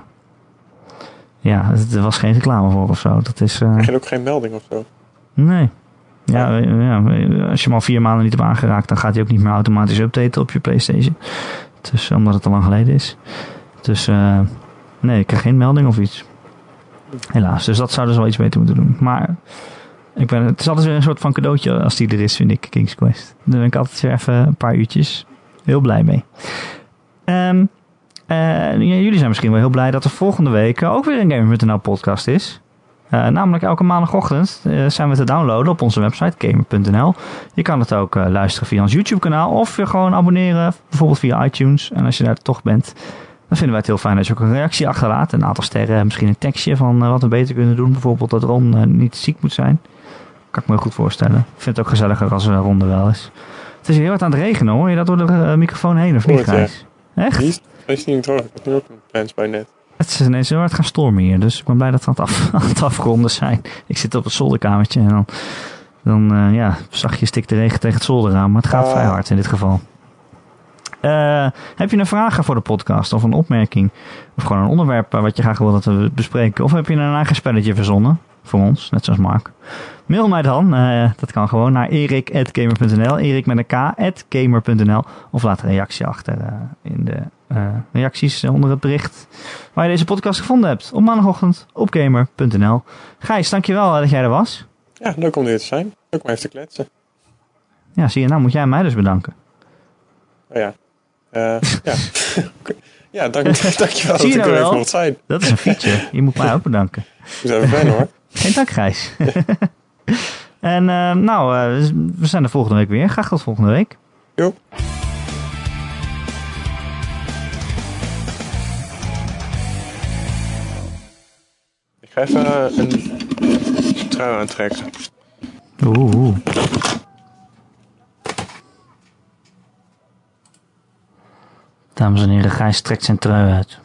ja, er was geen reclame voor of zo. Dat is, uh, ook geen melding of zo? Nee. Ja, ja, als je hem al vier maanden niet hebt aangeraakt, dan gaat hij ook niet meer automatisch updaten op je PlayStation. Dus omdat het al lang geleden is. Dus nee, ik krijg geen melding of iets. Helaas. Dus dat zouden ze wel iets beter moeten doen. Maar ik ben, het is altijd weer een soort van cadeautje als die er is, vind ik, King's Quest. Daar ben ik altijd weer even een paar uurtjes heel blij mee. Um, uh, jullie zijn misschien wel heel blij dat er volgende week ook weer een Gamer.nl podcast is. Uh, namelijk elke maandagochtend uh, zijn we te downloaden op onze website gamer.nl. Je kan het ook luisteren via ons YouTube kanaal of je gewoon abonneren, bijvoorbeeld via iTunes. En als je daar toch bent, dan vinden wij het heel fijn dat je ook een reactie achterlaat. Een aantal sterren, misschien een tekstje van wat we beter kunnen doen. Bijvoorbeeld dat Ron niet ziek moet zijn. Kan ik me goed voorstellen. Ik vind het ook gezelliger als er een ronde wel is. Het is heel hard aan het regenen hoor. Je dat door de uh, microfoon heen of niet, Gijs? Ja. Echt? Is, is niet droog. Ik heb nu ook een plans bij net. Het is ineens heel hard gaan stormen hier. Dus ik ben blij dat we aan het, af, *laughs* aan het afronden zijn. Ik zit op het zolderkamertje en dan, dan uh, ja, zachtjes stikt de regen tegen het zolderraam. Maar het gaat uh. vrij hard in dit geval. Uh, heb je een vraag voor de podcast of een opmerking? Of gewoon een onderwerp wat je graag wil dat we bespreken? Of heb je een eigen spelletje verzonnen? Voor ons, net zoals Mark. Mail mij dan, uh, dat kan gewoon naar erik.gamer.nl, erik met een k.gamer.nl of laat een reactie achter uh, in de uh, reacties onder het bericht waar je deze podcast gevonden hebt. Op maandagochtend op gamer.nl. Gijs, dankjewel dat jij er was. Ja, leuk om hier te zijn. Leuk om even te kletsen. Ja, zie je, nou moet jij mij dus bedanken. Oh ja. ja. *laughs* ja, dank, *laughs* dankjewel dat nou ik er wel? even mocht zijn. Dat is een feature. Je moet mij ook bedanken. Ik even fijn hoor. Geen dank, Gijs. *laughs* en uh, nou, uh, we zijn er volgende week weer. Graag tot volgende week. Jo. Ik ga even uh, een trui aantrekken. Oeh. Dames en heren, Gijs trekt zijn trui uit.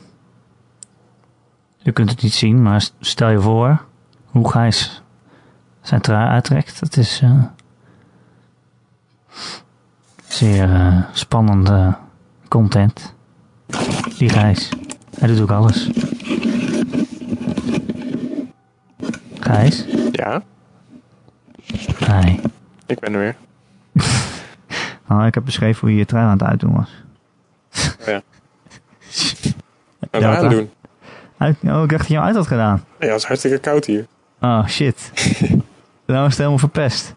U kunt het niet zien, maar stel je voor hoe Gijs zijn trui uittrekt. Het is uh, zeer uh, spannende content. Die Gijs. Hij doet ook alles. Gijs? Ja? Hi. Ik ben er weer. nou, *laughs* ik heb beschreven hoe je je trui aan het uitdoen was. Oh ja. *laughs* Wat ja, aandoen? Uit, oh, ik dacht dat je hem uit had gedaan. Nee, het was hartstikke koud hier. Oh, shit. *laughs* nou is het helemaal verpest.